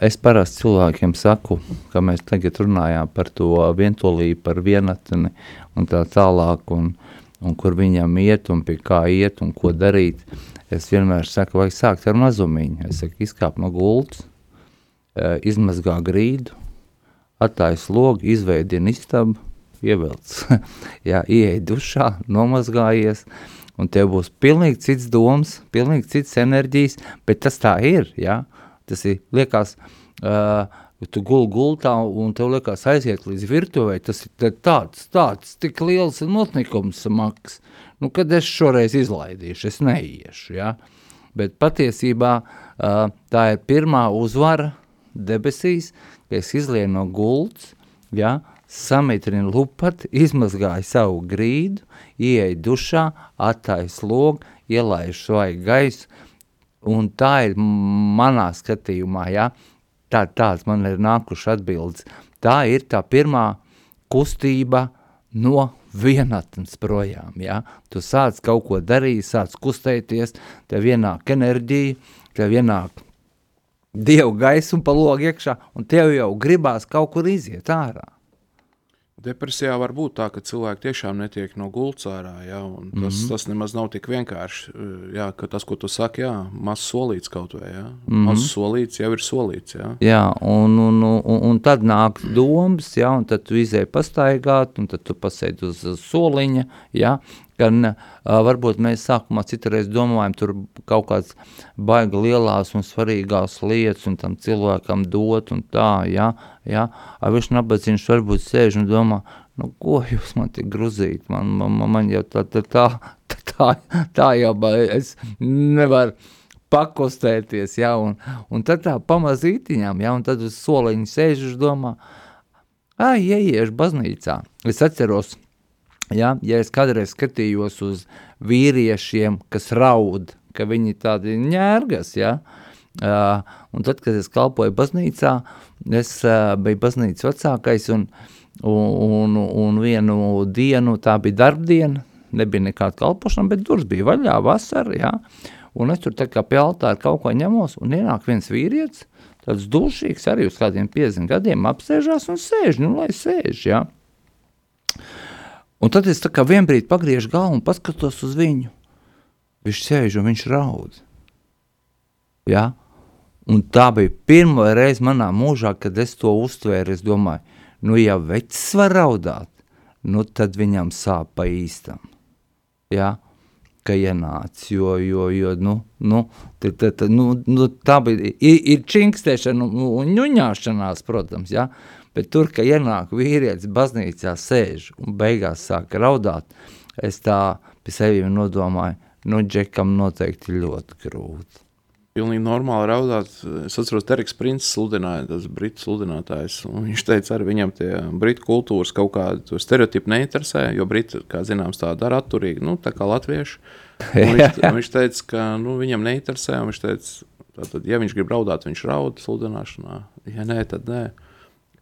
Es parasti cilvēkiem saku, ka mēs tagad runājām par to vientulību, par vienatni un tā tālāk. Un, uh, un kur viņam iet un pie kā iet un ko darīt. Es vienmēr saku, vajag sākt ar mazumiņu. Es saku, izkāp no gultas, eh, izmazgā grīdu, attājas logu, izveidina istabu, ievelc. Jā, ieej dušā, nomazgājies, un tev būs pilnīgi cits domas, pilnīgi cits enerģijas, bet tas tā ir, jā. Tas ir, liekas, uh, ja tu guli gultā un tev liekas aiziet līdz virtuvei, tas ir tāds, tāds, tik liels notnikums maks, nu, kad es šoreiz izlaidīšu, es neiešu, ja? bet patiesībā uh, tā ir pirmā uzvara debesīs, ka es izlienu no gultas, ja? samitrinu lupati, izmazgāju savu grīdu, ieeju dušā, attāju slogu, ielaidu svaigu gaisu, un tā ir manā skatījumā, ja? Tā, tāds man ir nākuši atbildes. Tā ir tā pirmā kustība no vienatnes projām, ja? Tu sāc kaut ko darīt, sāc kustēties, tev ienāk enerģija, tev ienāk dievu gaisu un pa logu iekšā, un tev jau gribās kaut kur iziet ārā. Depresijā var būt tā, ka cilvēki tiešām netiek no gultas ārā. Ja, tas, mm -hmm. tas nemaz nav tik vienkārši. Jā, tas, ko tu saki, ir mazs solīts kaut vai. Ja. Mm -hmm. Mazs solīts jau ir solīts. Ja. Jā, un, un, un, un tad nāk domas, ja, un tad tu izēji pastaigāt, un tad tu pasēdi uz soliņa. Ja, Gan varbūt mēs sākumā citreiz domājam, tur kaut kāds baigi lielās un svarīgās lietas un tam cilvēkam dot un tā, ja, ja. A viņš nabadzīgs varbūt sēž un domā, nu ko jūs man tik gruzīt, man, man, man jau tā, tā, tā, tā, tā jau es nevaru pakustēties, ja, un, un tad tā pamazītiņām, ja, un tad uz soliņa sēž un domā, ai, ieiešu baznīcā. Es atceros, Ja, ja es kādreiz skatījos uz vīriešiem, kas raud, ka viņi tādi ņērgas, ja, uh, un tad, kad es kalpoju baznīcā, es uh, biju baznīcas vecākais, un, un, un vienu dienu, tā bija darbdiena, nebija nekāda kalpošana, bet durvis bija vaļā vasara, ja, un es tur tā kā pie altāra kaut ko ņemos, un ienāk viens vīrietis, tāds dušīgs, arī uz kādiem 50 gadiem apsēžās un sēž, nu lai sēž, ja. Un tad es tā kā vienbrīd pagriežu galvu un paskatos uz viņu. Viņš sēž un viņš raud. Ja? Un tā bija pirmā reize manā mūžā, kad es to uztvēru. Es domāju, nu, ja vecs var raudāt, nu, tad viņam sāp pa īstam. Ja? Ka ienāca, jo, jo, jo nu, nu, tā, tā, tā, nu, nu, tā bija, ir, ir činkstēšana un ņuņāšanās, protams, ja? Bet tur, ka ienāk vīrietis baznīcā sēž un beigās sāk raudāt, es tā pie sevi nodomāju, nu, džekam noteikti ļoti grūti. Pilnīgi normāli raudāt. Es atceros, Teriks Princis sludināja, tas britu sludinātājs. Viņš teica, arī viņam tie britu kultūras kaut kādu stereotipu neinteresē, jo briti, kā zināms, tā dara atturīgi, nu, tā kā latvieši. Viņš, viņš teica, ka nu, viņam neinteresē, un viņš teica, tātad, ja viņš grib raudāt, viņš raud sludināšanā, ja nē, tad nē.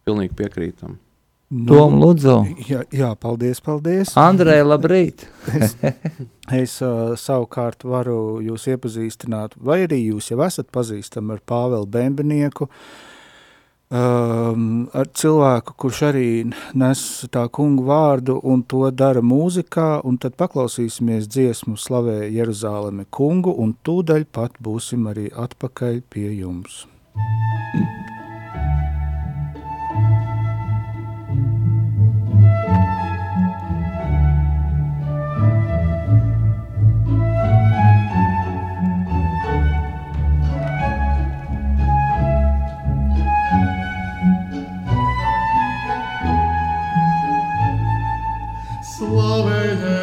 Pilnīgi piekrītam. Nu, Tom, lūdzu. Jā, jā, paldies, paldies. Andrei, labrīt. es es uh, savukārt varu jūs iepazīstināt, vai arī jūs jau esat pazīstami ar Pāvelu Bembenieku, um, ar cilvēku, kurš arī nes tā kungu vārdu un to dara mūzikā, un tad paklausīsimies dziesmu slavē Jeruzāleme kungu, un tūdaļ pat būsim arī atpakaļ pie jums. Mm. Suave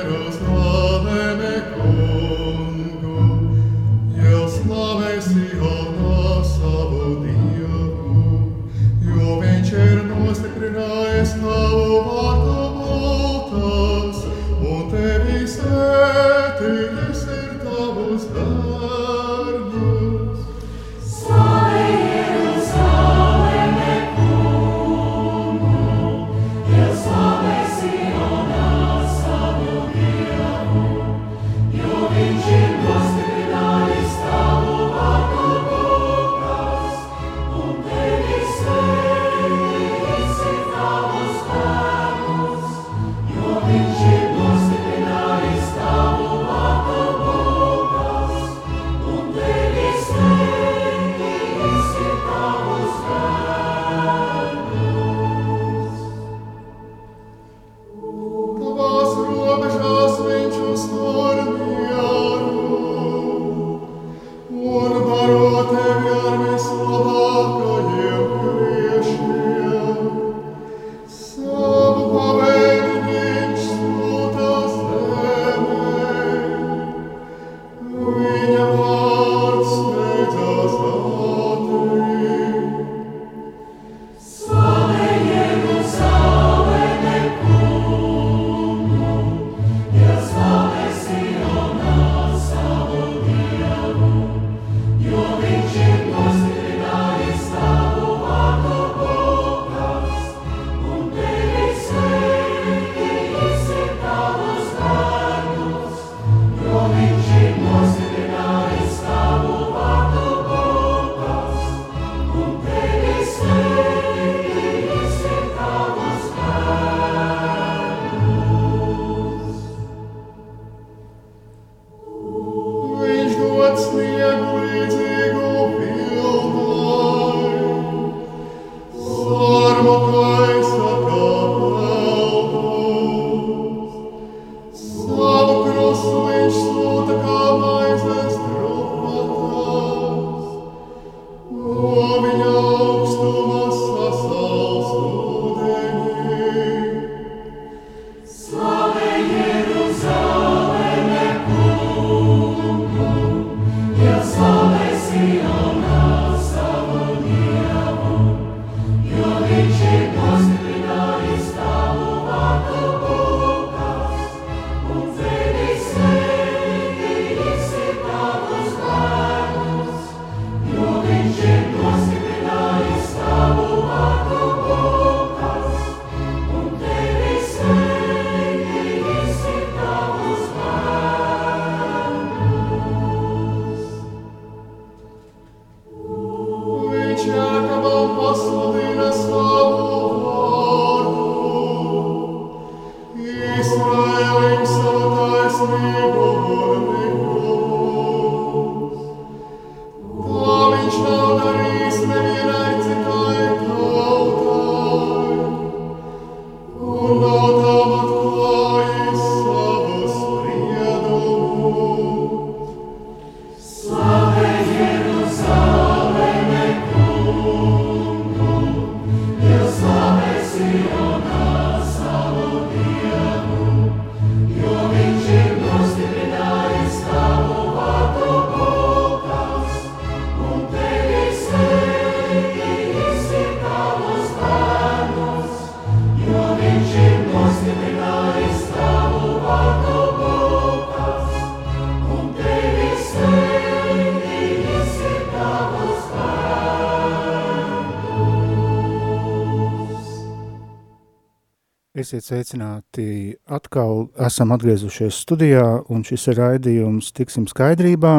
Esiet sveicināti atkal, esam atgriezušies studijā, un šis ir raidījums Tiksim skaidrībā.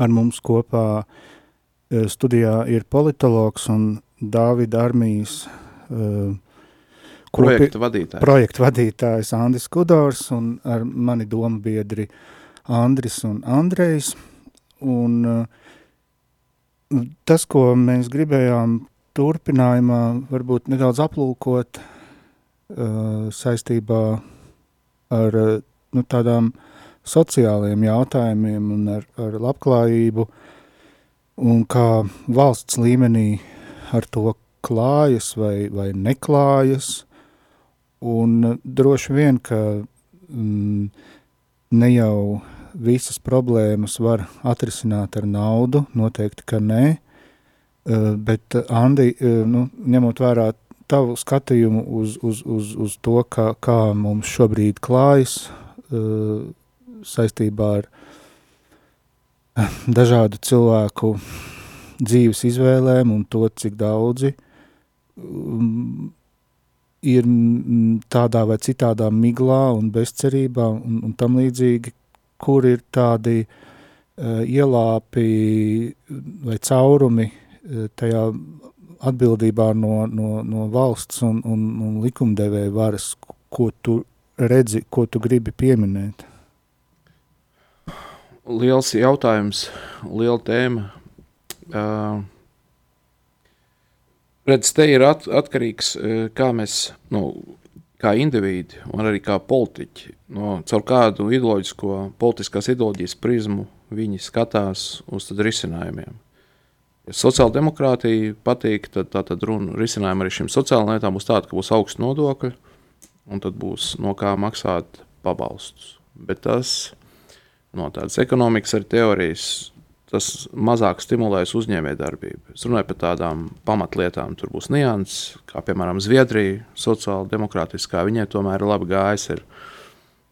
Ar mums kopā e, studijā ir politologs un Dāvida armijas uh, projekta vadītājs. Projekta vadītājs Andris Kudors un ar mani domu biedri Andris un Andrejs. Un uh, tas, ko mēs gribējām turpinājumā, varbūt nedaudz aplūkot, Uh, saistībā ar uh, nu, tādām sociālajiem jautājumiem un ar, ar labklājību, un kā valsts līmenī ar to klājas vai, vai neklājas, un droši vien, ka mm, ne jau visas problēmas var atrisināt ar naudu, noteikti, ka nē, bet Andi, nu, ņemot vērā tavu skatījumu uz, uz, uz, uz to, kā, kā mums šobrīd klājas uh, saistībā ar uh, dažādu cilvēku dzīves izvēlēm un to, cik daudzi um, ir tādā vai citādā miglā un bezcerībā un, un tam līdzīgi, kur ir tādi uh, ielāpi vai caurumi uh, tajā atbildībā no, no, no valsts un, un, un likumdevēja varas, ko tu redzi, ko tu gribi pieminēt? Liels jautājums, liela tēma. Uh, redz, te ir at, atkarīgs, kā mēs, nu, kā indivīdi un arī kā politiķi, no, caur kādu ideoloģisko, politiskās ideoloģijas prizmu viņi skatās uz risinājumiem. Ja sociāldemokrātija patīk, tad tā tad runa risinājuma arī šīm sociālajām lietām būs tāda, ka būs augsts nodokļi, un tad būs no kā maksāt pabalstus. Bet tas no tādas ekonomikas ar teorijas, tas mazāk stimulēs uzņēmējdarbību. Es runāju par tādām pamatlietām, tur būs nianses, kā piemēram Zviedrija, sociāla demokrātiskā, viņai tomēr ir labi gājis. Ir,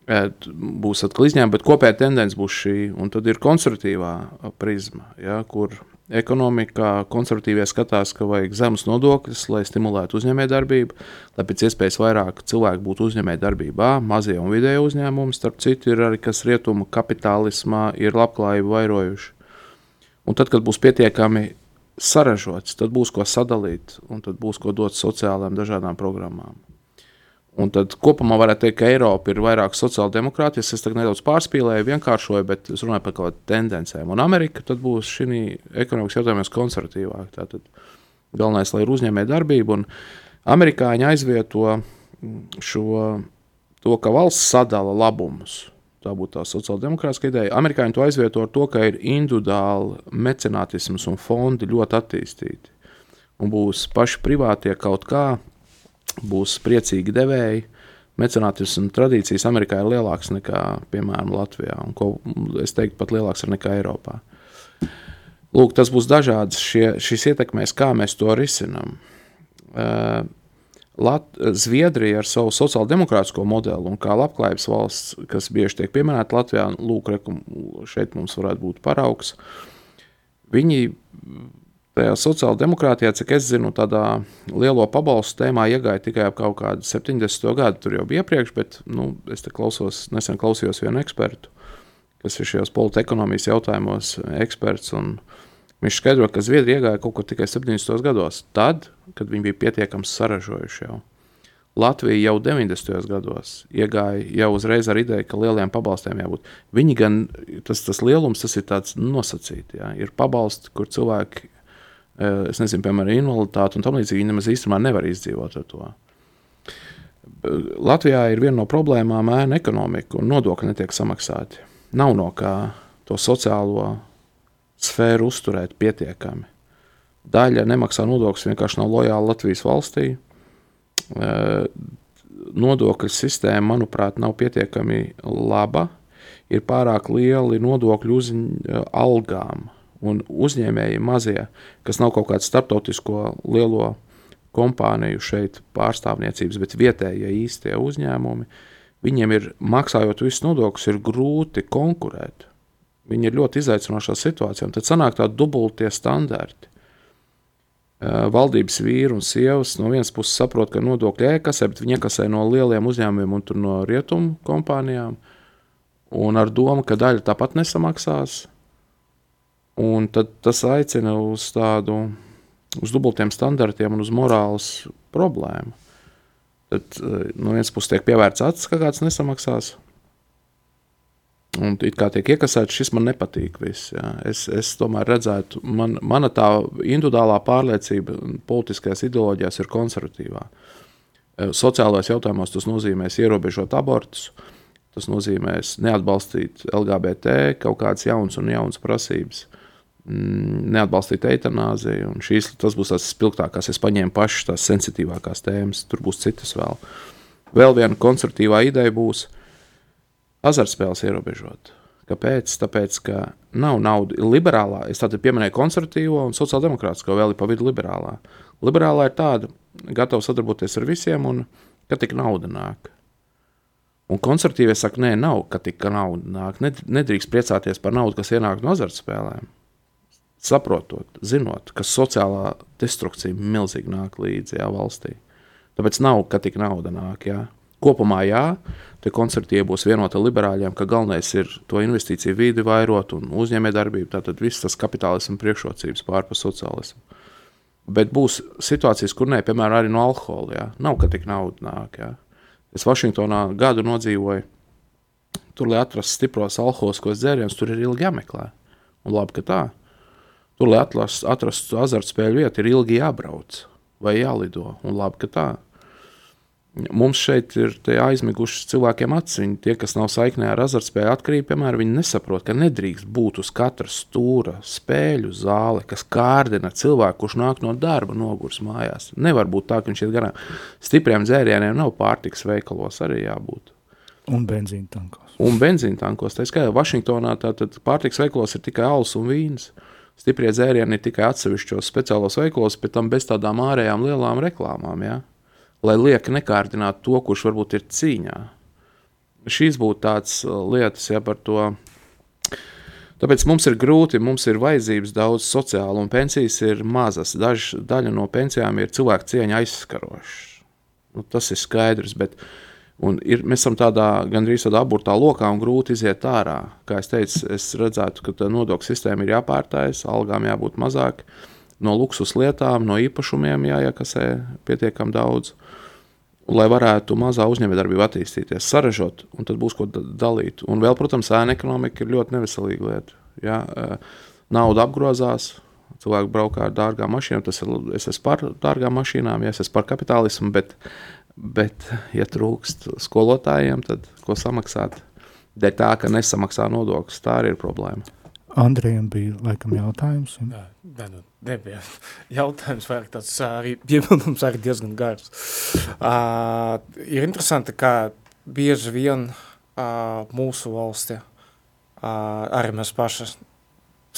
būs atkal izņēmumi, bet kopējā tendence būs šī, un tad ir konservatīvā prizma, ja, kur ekonomikā konservatīvie skatās, ka vajag zemes nodokļus, lai stimulētu uzņēmējdarbību, lai pēc iespējas vairāk cilvēku būtu uzņēmējdarbībā. Mazie un vidēji uzņēmumi, starp citu, ir arī kas rietumu kapitālismā ir labklājību vairojuši. Un tad, kad būs pietiekami sarežģīts, tad būs ko sadalīt un tad būs ko dot sociālajām dažādām programmām. Un tad kopumā varētu teikt, ka Eiropa ir vairāk sociāldemokrātijas. Es tagad nedaudz pārspīlēju, vienkāršoju, bet es runāju par kaut kādām tendencēm. Un Amerika būs šī ekonomikas jautājumos konservatīvāk. Tātad galvenais, lai ir uzņēmēja darbība. Un amerikāņi aizvieto šo, to, ka valsts sadala labumus. Tā būtu tā sociāldemokrātiskā ideja. Amerikāņi to aizvieto ar to, ka ir individuāli mecenātisms un fondi ļoti attīstīti. Un būs paši privātie kaut kādā būs priecīgi devēji. Mecenātisms tradīcijas Amerikā ir lielākas nekā, piemēram, Latvijā, un ko es teiktu, pat lielākas nekā Eiropā. Lūk, tas būs dažāds šie, šis ietekmēs, kā mēs to risinām. Uh, Lat Zviedrija ar savu sociālo-demokrātisko modeli un kā labklājības valsts, kas bieži tiek pieminēta Latvijā, lūk, rekum, šeit mums varētu būt paraugs. Viņi Tajā sociālā demokrātijā, cik es zinu, tādā lielo pabalstu tēmā iegāja tikai ap kaut kādu 70. gadu. Tur jau bija iepriekš, bet nu, es klausos, nesen klausījos vienu ekspertu, kas ir šajos politekonomijas jautājumos eksperts. Viņš skaidro, ka Zviedrija iegāja kaut kur tikai 70. gados, tad, kad viņi bija pietiekami saražojuši jau. Latvija jau 90. gados iegāja jau uzreiz ar ideju, ka lieliem pabalstiem jābūt. Viņi gan, tas, tas lielums, tas ir tāds nosacīts. Ir pabalsti, kur cilvēki es nezinu, piemēram, invaliditāti un tam līdzīgi. Viņi nemaz īstenībā nevar izdzīvot ar to. Latvijā ir viena no problēmām ēna ekonomika, un nodokļi netiek samaksāti. Nav no kā to sociālo sfēru uzturēt pietiekami. Daļa nemaksā nodokļus vienkārši nav lojāla Latvijas valstī. Eh, nodokļu sistēma, manuprāt, nav pietiekami laba. Ir pārāk lieli nodokļu uz algām un uzņēmēji mazie, kas nav kaut kāds starptautisko lielo kompāniju šeit pārstāvniecības, bet vietējie īstie uzņēmumi, viņiem ir maksājot visus nodokļus, ir grūti konkurēt. Viņi ir ļoti izaicinošā situācijā, un tad sanāk tādi dubultie standarti. valdības vīri un sievas no vienas puses saprot, ka nodokļi iekasē, bet viņi iekasē no lieliem uzņēmumiem un no rietumu kompānijām. Un ar domu, ka daļa tāpat nesamaksās. Un tad tas aicina uz tādu, uz dubultiem standartiem un uz morāles problēmu. Tad no vienas puses tiek pievērts acis, ka kāds nesamaksās, Un it kā tiek iekasēts, šis man nepatīk. Viss, jā. es, es tomēr redzētu, man, mana tā individuālā pārliecība politiskajās ideoloģijās ir konservatīvā. E, sociālajos jautājumos tas nozīmēs ierobežot abortus, tas nozīmēs neatbalstīt LGBT, kaut kādas jaunas un jaunas prasības, mm, neatbalstīt eitanāziju. Šīs, tas būs tas spilgtākās, es paņēmu pašas tās sensitīvākās tēmas, tur būs citas vēl. Vēl viena konservatīvā ideja būs azartspēles ierobežot. Kāpēc? Tāpēc, ka nav naudas. Liberālā, es tādu pieminēju konservatīvo un sociāldemokrātisko, vēl ir pa vidu liberālā. Liberālā ir tāda, gatava sadarboties ar visiem, un ka tik nauda nāk. Un konservatīvie saka, nē, nav, ka tik nauda nāk. Nedrīkst priecāties par naudu, kas ienāk no azartspēlēm. Saprotot, zinot, ka sociālā destrukcija milzīgi nāk līdzi jā, valstī. Tāpēc nav, ka tik nauda nāk. Jā. Kopumā jā, Tie koncerti būs vienoti ar liberāļiem, ka galvenais ir to investīciju vidi vairot un uzņēmējdarbību. Tātad viss tas kapitālisms priekšrocības pārpa sociālismu. Bet būs situācijas, kur nē, piemēram, arī no alkohola. Jā. Nav, ka tik nauda nāk. Jā. Es Vašingtonā gadu nodzīvoju. Tur, lai atrastu stipros alkoholiskos dzērienus, tur ir ilgi jāmeklē. Un labi, ka tā. Tur, lai atrastu azartspēļu vietu, ir ilgi jābrauc vai jālido. Un labi, ka tā. Mums šeit ir aizmigušas cilvēkiem acis. Tie, kas nav saiknē ar azartspēļu atkarību, piemēram, viņi nesaprot, ka nedrīkst būt uz katra stūra spēļu zāle, kas kārdina cilvēku, kurš nāk no darba, nogurs mājās. Nevar būt tā, ka viņš iet garām. Stipriem dzērieniem nav pārtiks veikalos arī jābūt. Un benzīna tankos. Un benzīna tankos. Tā skaitā Vašingtonā tātad pārtiks veikalos ir tikai alus un vīns. Stiprie dzērieni ir tikai atsevišķos speciālos veikalos, bet tam bez tādām ārējām lielām reklāmām. Ja? lai lieki nekārdinātu to, kurš varbūt ir cīņā. Šīs būtu tādas uh, lietas, ja par to. Tāpēc mums ir grūti, mums ir vajadzības daudz sociālu, un pensijas ir mazas. Daž, daļa no pensijām ir cilvēku cieņa aizskaroša. Nu, tas ir skaidrs, bet ir, mēs esam tādā gandrīz tādā aburtā lokā un grūti iziet ārā. Kā es teicu, es redzētu, ka nodokļu sistēma ir jāpārtais, algām jābūt mazāk, no luksus lietām, no īpašumiem jāiekasē pietiekami daudz. Uh, lai varētu mazā uzņēmējdarbība attīstīties, sarežot, un tad būs ko dalīt. Un vēl, protams, ēna ekonomika ir ļoti neveselīga lieta. Ja? Nauda apgrozās, cilvēki braukā ar dārgām mašīnām, tas ir, es esmu par dārgām mašīnām, ja es esmu par kapitālismu, bet, bet ja trūkst skolotājiem, tad ko samaksāt? Dēļ tā, ka nesamaksā nodokļus, tā arī ir problēma. Andrejam bija laikam jautājums. Un... Jā, nu, nebija jautājums, vairāk tāds arī piebildums arī diezgan gars. Uh, ir interesanti, kā bieži vien uh, mūsu valsti, uh, arī mēs paši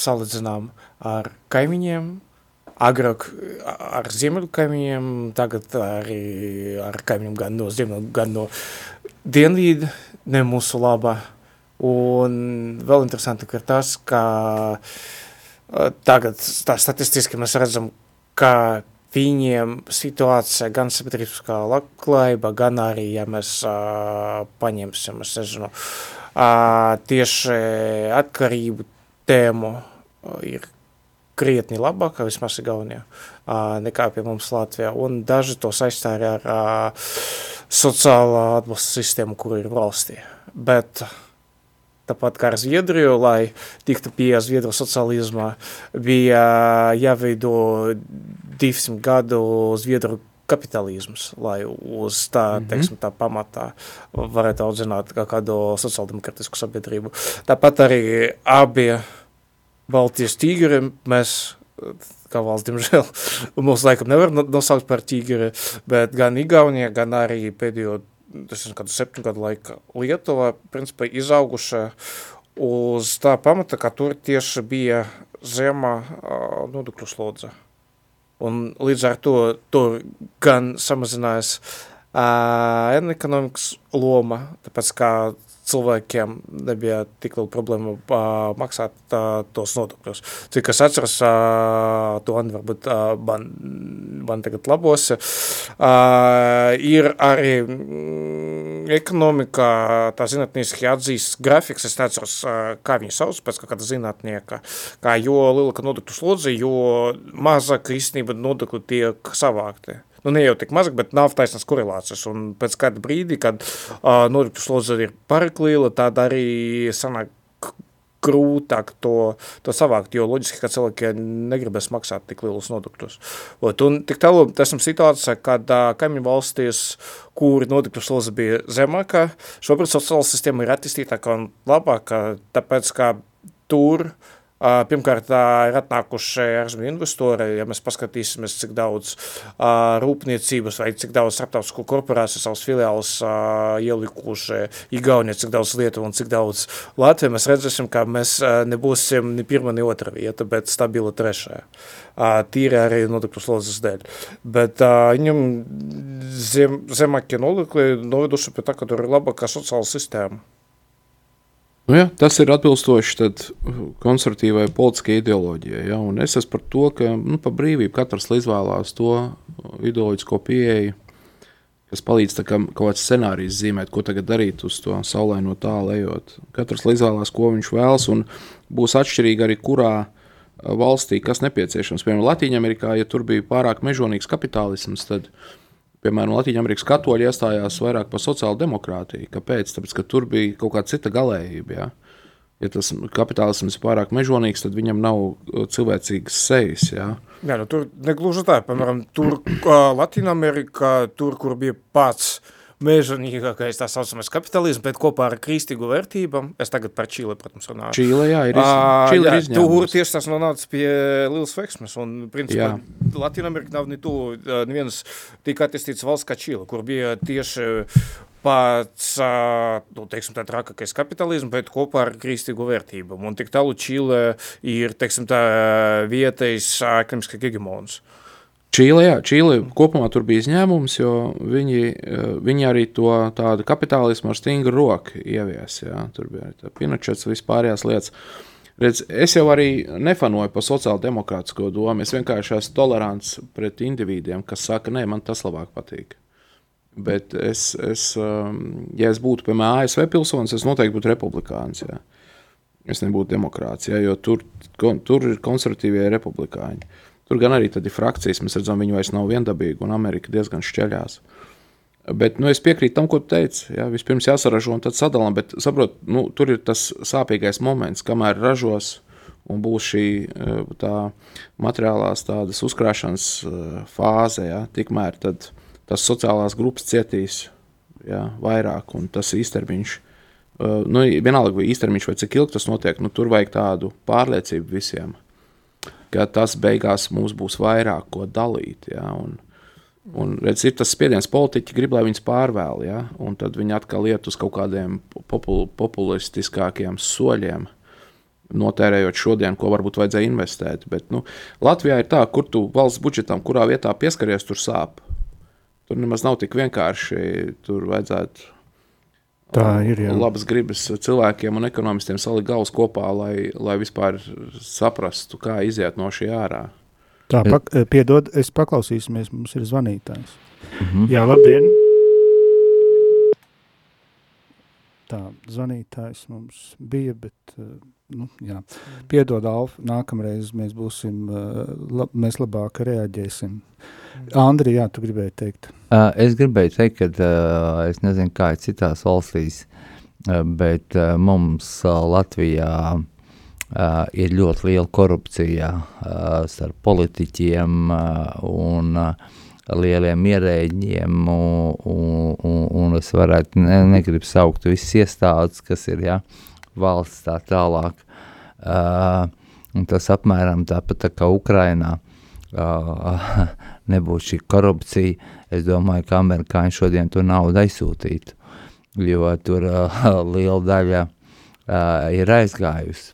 salīdzinām ar kaimiņiem, agrāk ar ziemeļu kaimiņiem, tagad arī ar kaimiņiem gan no ziemeļu, gan no dienvīdu, ne mūsu labā. Un vēl interesanti ir tas, ka Tagad tā statistiski mēs redzam, ka viņiem situācija gan sabiedriskā labklājība, gan arī, ja mēs uh, paņemsim, es nezinu, uh, tieši atkarību tēmu ir krietni labāka, vismaz Igaunijā, uh, nekā pie mums Latvijā. Un daži to saistāja ar uh, sociālā atbalsta sistēmu, kur ir valstī. Bet uh, tāpat kā ar Zviedriju, lai tiktu pie Zviedru sociālisma, bija jāveido 200 gadu Zviedru kapitālisms, lai uz tā, mm -hmm. teiksim, tā pamatā varētu audzināt kā kādu sociāldemokratisku sabiedrību. Tāpat arī abi Baltijas tīgri mēs kā valsts, diemžēl, mūsu laikam nevar nosaukt par tīgri, bet gan Igaunija, gan arī pēdējo tas ir kādu septiņu gadu laika Lietuva, principā izauguša uz tā pamata, ka tur tieši bija zema nodokļu slodze. Un līdz ar to tur gan samazinājās uh, ekonomikas loma, tāpēc kā cilvēkiem nebija tik liela problēma uh, maksāt uh, tos nodokļus. Cik es atceros, uh, to Andi varbūt uh, man, man tagad labos, uh, ir arī mm, ekonomika, tā zinātniski atzīst grafiks, es neatceros, uh, kā viņi sauc pēc kāda zinātnieka, kā jo lielāka nodokļu slodze, jo mazāk īstenība nodokļu tiek savākti nu, ne jau tik mazāk, bet nav taisnas korelācijas. Un pēc kāda brīdi, kad uh, nodokļu slodze ir pārāk liela, tad arī sanāk grūtāk to, to savākt, jo loģiski, ka cilvēki negribēs maksāt tik lielus nodokļus. Un tik tālu esam situācijā, kad kaimiņu valstīs, kur nodokļu slodze bija zemāka, šobrīd sociāla sistēma ir attīstītāka un labāka, tāpēc, ka tur uh, Pirmkārt, ir atnākuši ārzemju investori, ja mēs paskatīsimies, cik daudz rūpniecības vai cik daudz starptautisku korporāciju savus filiālus ielikuši Igaunijā, cik daudz Lietuva un cik daudz Latvija, mēs redzēsim, ka mēs nebūsim ni pirma, ni otra vieta, bet stabila trešā. Tīri arī nodokļu slodzes dēļ. Bet viņam zem, zemākie nodokļi noveduši pie tā, ka tur ir labākā sociāla sistēma. Nu, ja, tas ir atbilstoši tad, konservatīvai politiskajai ideoloģijai. Ja, es esmu par to, ka nu, par brīvību katrs izvēlās to ideoloģisko pieeju, kas palīdz kā, kaut kāds scenārijs zīmēt, ko tagad darīt uz to saulaino tālu ejot. Katrs izvēlās, ko viņš vēlas, un būs atšķirīgi arī kurā valstī, kas nepieciešams. Piemēram, Latvijā, ja tur bija pārāk mežonīgs kapitālisms, tad piemēram, Latvijas katoļi iestājās vairāk par sociālo demokrātiju. Kāpēc? Tāpēc, ka tur bija kaut kāda cita galējība. Ja? Ja tas kapitālisms ir pārāk mežonīgs, tad viņam nav uh, cilvēcīgas sejas. Ja? Jā, nu, tur negluži tā, piemēram, tur uh, Latvijā, tur, kur bija pats uh, mežonīgākais tā saucamais kapitalisms, bet kopā ar kristīgu vērtībām, es tagad par Čīli, protams, runāju. Čīle, jā, ir, iz... Čīle jā, ir izņēmums. Tur tieši tas nonāca pie liels veiksmes, un, principā, Latinamerika nav ne tu, nevienas tik attīstīts valsts kā Čīle, kur bija tieši pats, nu, teiksim, tā trakākais kapitalisms, bet kopā ar kristīgu vērtību. Un tik tālu Čīle ir, teiksim, tā vietējs ekonomiskā hegemons. Uh, Čīle, jā, Čīle kopumā tur bija izņēmums, jo viņi, eh, viņi arī to tādu kapitālismu ar stingru roku ievies. Jā. Tur bija arī Pinochets, vispārējās lietas. Redz, es jau arī nefanoju par sociālo demokrātisko domu. Es vienkārši esmu tolerants pret individiem, kas saka, nē, man tas labāk patīk. Bet es, es, um, ja es būtu, piemēram, ASV pilsonis, es noteikti būtu republikāns. Jā. Es nebūtu demokrāts, jā, jo tur, tur ir konservatīvie republikāņi. Tur gan arī ir frakcijas, mēs redzam, viņi vairs nav viendabīgi, un Amerika diezgan šķeļās. Bet nu, es piekrītu tam, ko tu teici. Jā, vispirms jāsaražo un tad sadalām, bet saprot, nu, tur ir tas sāpīgais moments, kamēr ražos un būs šī eh, tā materiālās tādas uzkrāšanas eh, fāze, jā, tikmēr tas sociālās grupas cietīs jā, vairāk, un tas īstermiņš, eh, nu, vienalga vai īstermiņš vai cik ilgi tas notiek, nu, tur vajag tādu pārliecību visiem ka tas beigās mums būs vairāk ko dalīt. Ja, un, un, redz, ir tas spiediens, politiķi grib, lai viņas pārvēl, ja, un tad viņi atkal iet uz kaut kādiem popul populistiskākiem soļiem. Notērējot šodien, ko varbūt vajadzēja investēt. Bet, nu, Latvijā ir tā, kur tu valsts budžetam, kurā vietā pieskaries, tur sāp. Tur nemaz nav tik vienkārši. Tur vajadzētu Tā ir. Jā. Labas gribas cilvēkiem un ekonomistiem salikt galvas kopā, lai, lai vispār saprastu, kā iziet no šī ārā. Tā, pak, piedod, es paklausīsimies, mums ir zvanītājs. -hmm. Jā, labdien! Tā, zvanītājs mums bija, bet, eh, nu, jā. Piedod, Alf, nākamreiz mēs būsim, eh, lab, mēs labāk reaģēsim. Andri, jā, tu gribēji teikt. Uh, es gribēju teikt, ka es nezinu, kā ir citās valstīs, bet mums Latvijā uh, ir ļoti liela korupcija uh, starp politiķiem uh, un uh, lieliem ierēģiem, un, un, un es varētu, ne, negribu saukt visas iestādes, kas ir, ja, valsts tā tālāk. Uh, tas apmēram tāpat tā kā Ukrainā. Uh, nebūtu šī korupcija, es domāju, ka amerikāņi šodien to naudu aizsūtītu, jo tur uh, liela daļa uh, ir aizgājusi.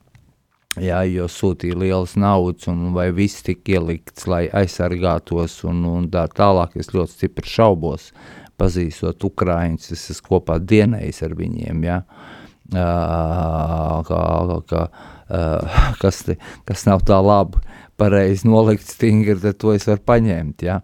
Jā, jo sūtīja lielas naudas, un vai viss tika ielikts, lai aizsargātos, un, un tā tālāk. Es ļoti stipri šaubos pazīstot Ukraiņus, es esmu kopā dienējis ar viņiem, ja, uh, kā, kā, uh, kas, te, kas nav tā labi, pareizi nolikt stingri, tad to es varu paņemt, ja.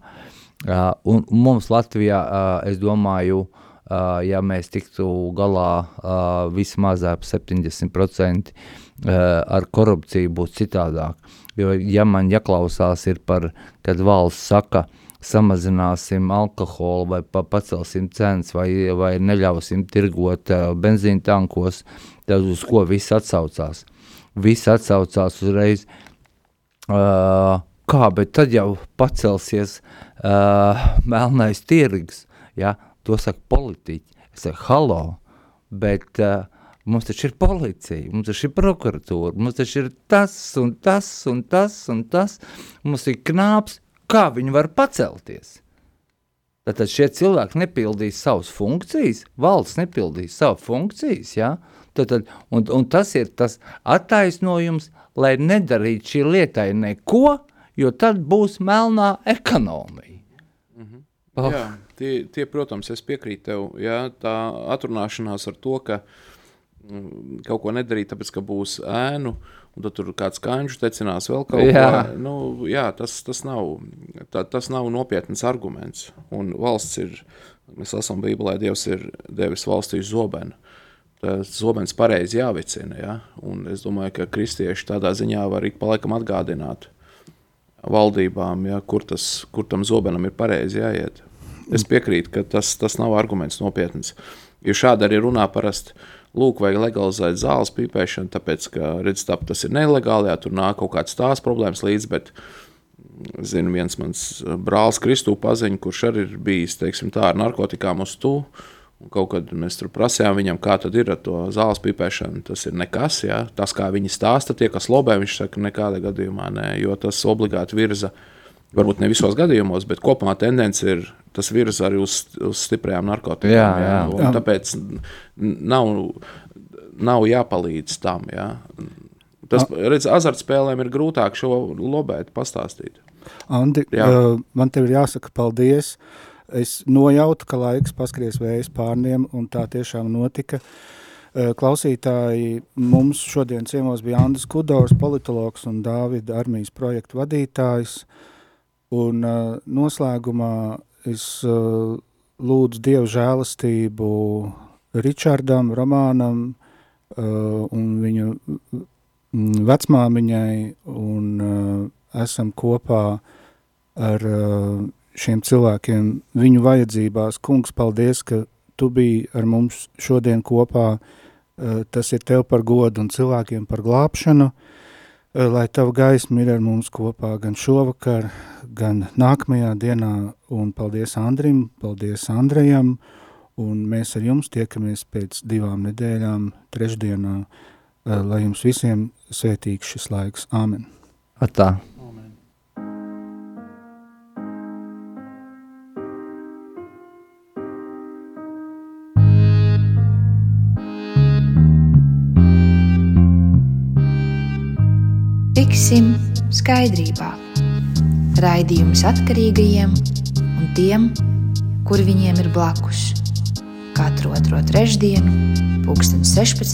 Uh, un mums Latvijā, es domāju, uh, ja mēs tiktu galā vismaz ap 70% uh, ar korupciju būtu citādāk. Jo, ja man jāklausās ir par, kad valsts saka, samazināsim alkoholu vai pa, pacelsim cenas vai, vai neļausim tirgot uh, benzīna tankos, tad uz ko viss atsaucās? Viss atsaucās uzreiz, uh, kā, bet tad jau pacelsies uh, melnais tirgs, ja, to saka politiķi. Es saku, halo, bet uh, mums taču ir policija, mums taču ir prokuratūra, mums taču ir tas un tas un tas un tas, mums ir knāps, kā viņi var pacelties. Tātad šie cilvēki nepildīs savas funkcijas, valsts nepildīs savu funkcijas, ja? Tātad, un, un tas ir tas attaisnojums, lai nedarītu šī lietai neko, jo tad būs melnā ekonomija. Mm -hmm. oh. Jā, tie, tie, protams, es piekrītu tev, jā, tā atrunāšanās ar to, ka mm, kaut ko nedarīt, tāpēc, ka būs ēnu, un tad tur kāds kanču tecinās vēl kaut jā. ko. Nu, jā, tas, tas, nav, tā, tas nav nopietns arguments. Un valsts ir, mēs lasām Bībelē, Dievs ir devis valstī zobenu zobens pareizi jāvicina. Ja? Un es domāju, ka kristieši tādā ziņā var ik pa laikam atgādināt valdībām, ja, kur, tas, kur tam zobenam ir pareizi jāiet. Es piekrītu, ka tas, tas nav arguments nopietns. Jo šādi arī runā parasti. Lūk, vajag legalizēt zāles pīpēšanu, tāpēc, ka redz, tā, tas ir nelegāli, jā, tur nāk kaut kādas tās problēmas līdzi, bet zinu, viens mans brālis Kristū paziņu, kurš arī ir bijis, teiksim tā, ar narkotikām uz Un kaut kad mēs tur prasījām viņam, kā tad ir ar to zāles pipēšanu. Tas ir nekas. Ja? Tas, kā viņi stāsta, tie, kas lobē, viņš saka, nekādā gadījumā nē, jo tas obligāti virza. Varbūt ne visos gadījumos, bet kopumā tendence ir tas virza arī uz, uz stiprajām narkotikām. Jā, jā. jā. Tāpēc nav, nav jāpalīdz tam. Jā. Tas, redz, azartspēlēm ir grūtāk šo lobēt, pastāstīt. Andi, jā. man tev ir jāsaka paldies. Es nojautu, ka laiks paskries vējas pārniem, un tā tiešām notika. Klausītāji, mums šodien ciemos bija Andris Kudors, politologs un Dāvida armijas projektu vadītājs. Un noslēgumā es lūdzu Dievu žēlastību Ričardam, Romānam un viņu vecmāmiņai, un esam kopā ar šiem cilvēkiem, viņu vajadzībās. Kungs, paldies, ka tu biji ar mums šodien kopā. Eh, tas ir tev par godu un cilvēkiem par glābšanu, eh, lai tava gaisma ir ar mums kopā gan šovakar, gan nākamajā dienā. Un paldies Andrim, paldies Andrejam, un mēs ar jums tiekamies pēc divām nedēļām, trešdienā, lai jums visiem svētīgs šis laiks. Āmen. Atā. Tiksim skaidrībā. Raidījums atkarīgajiem un tiem, kuri viņiem ir blakus. Katru otro trešdienu, 2016.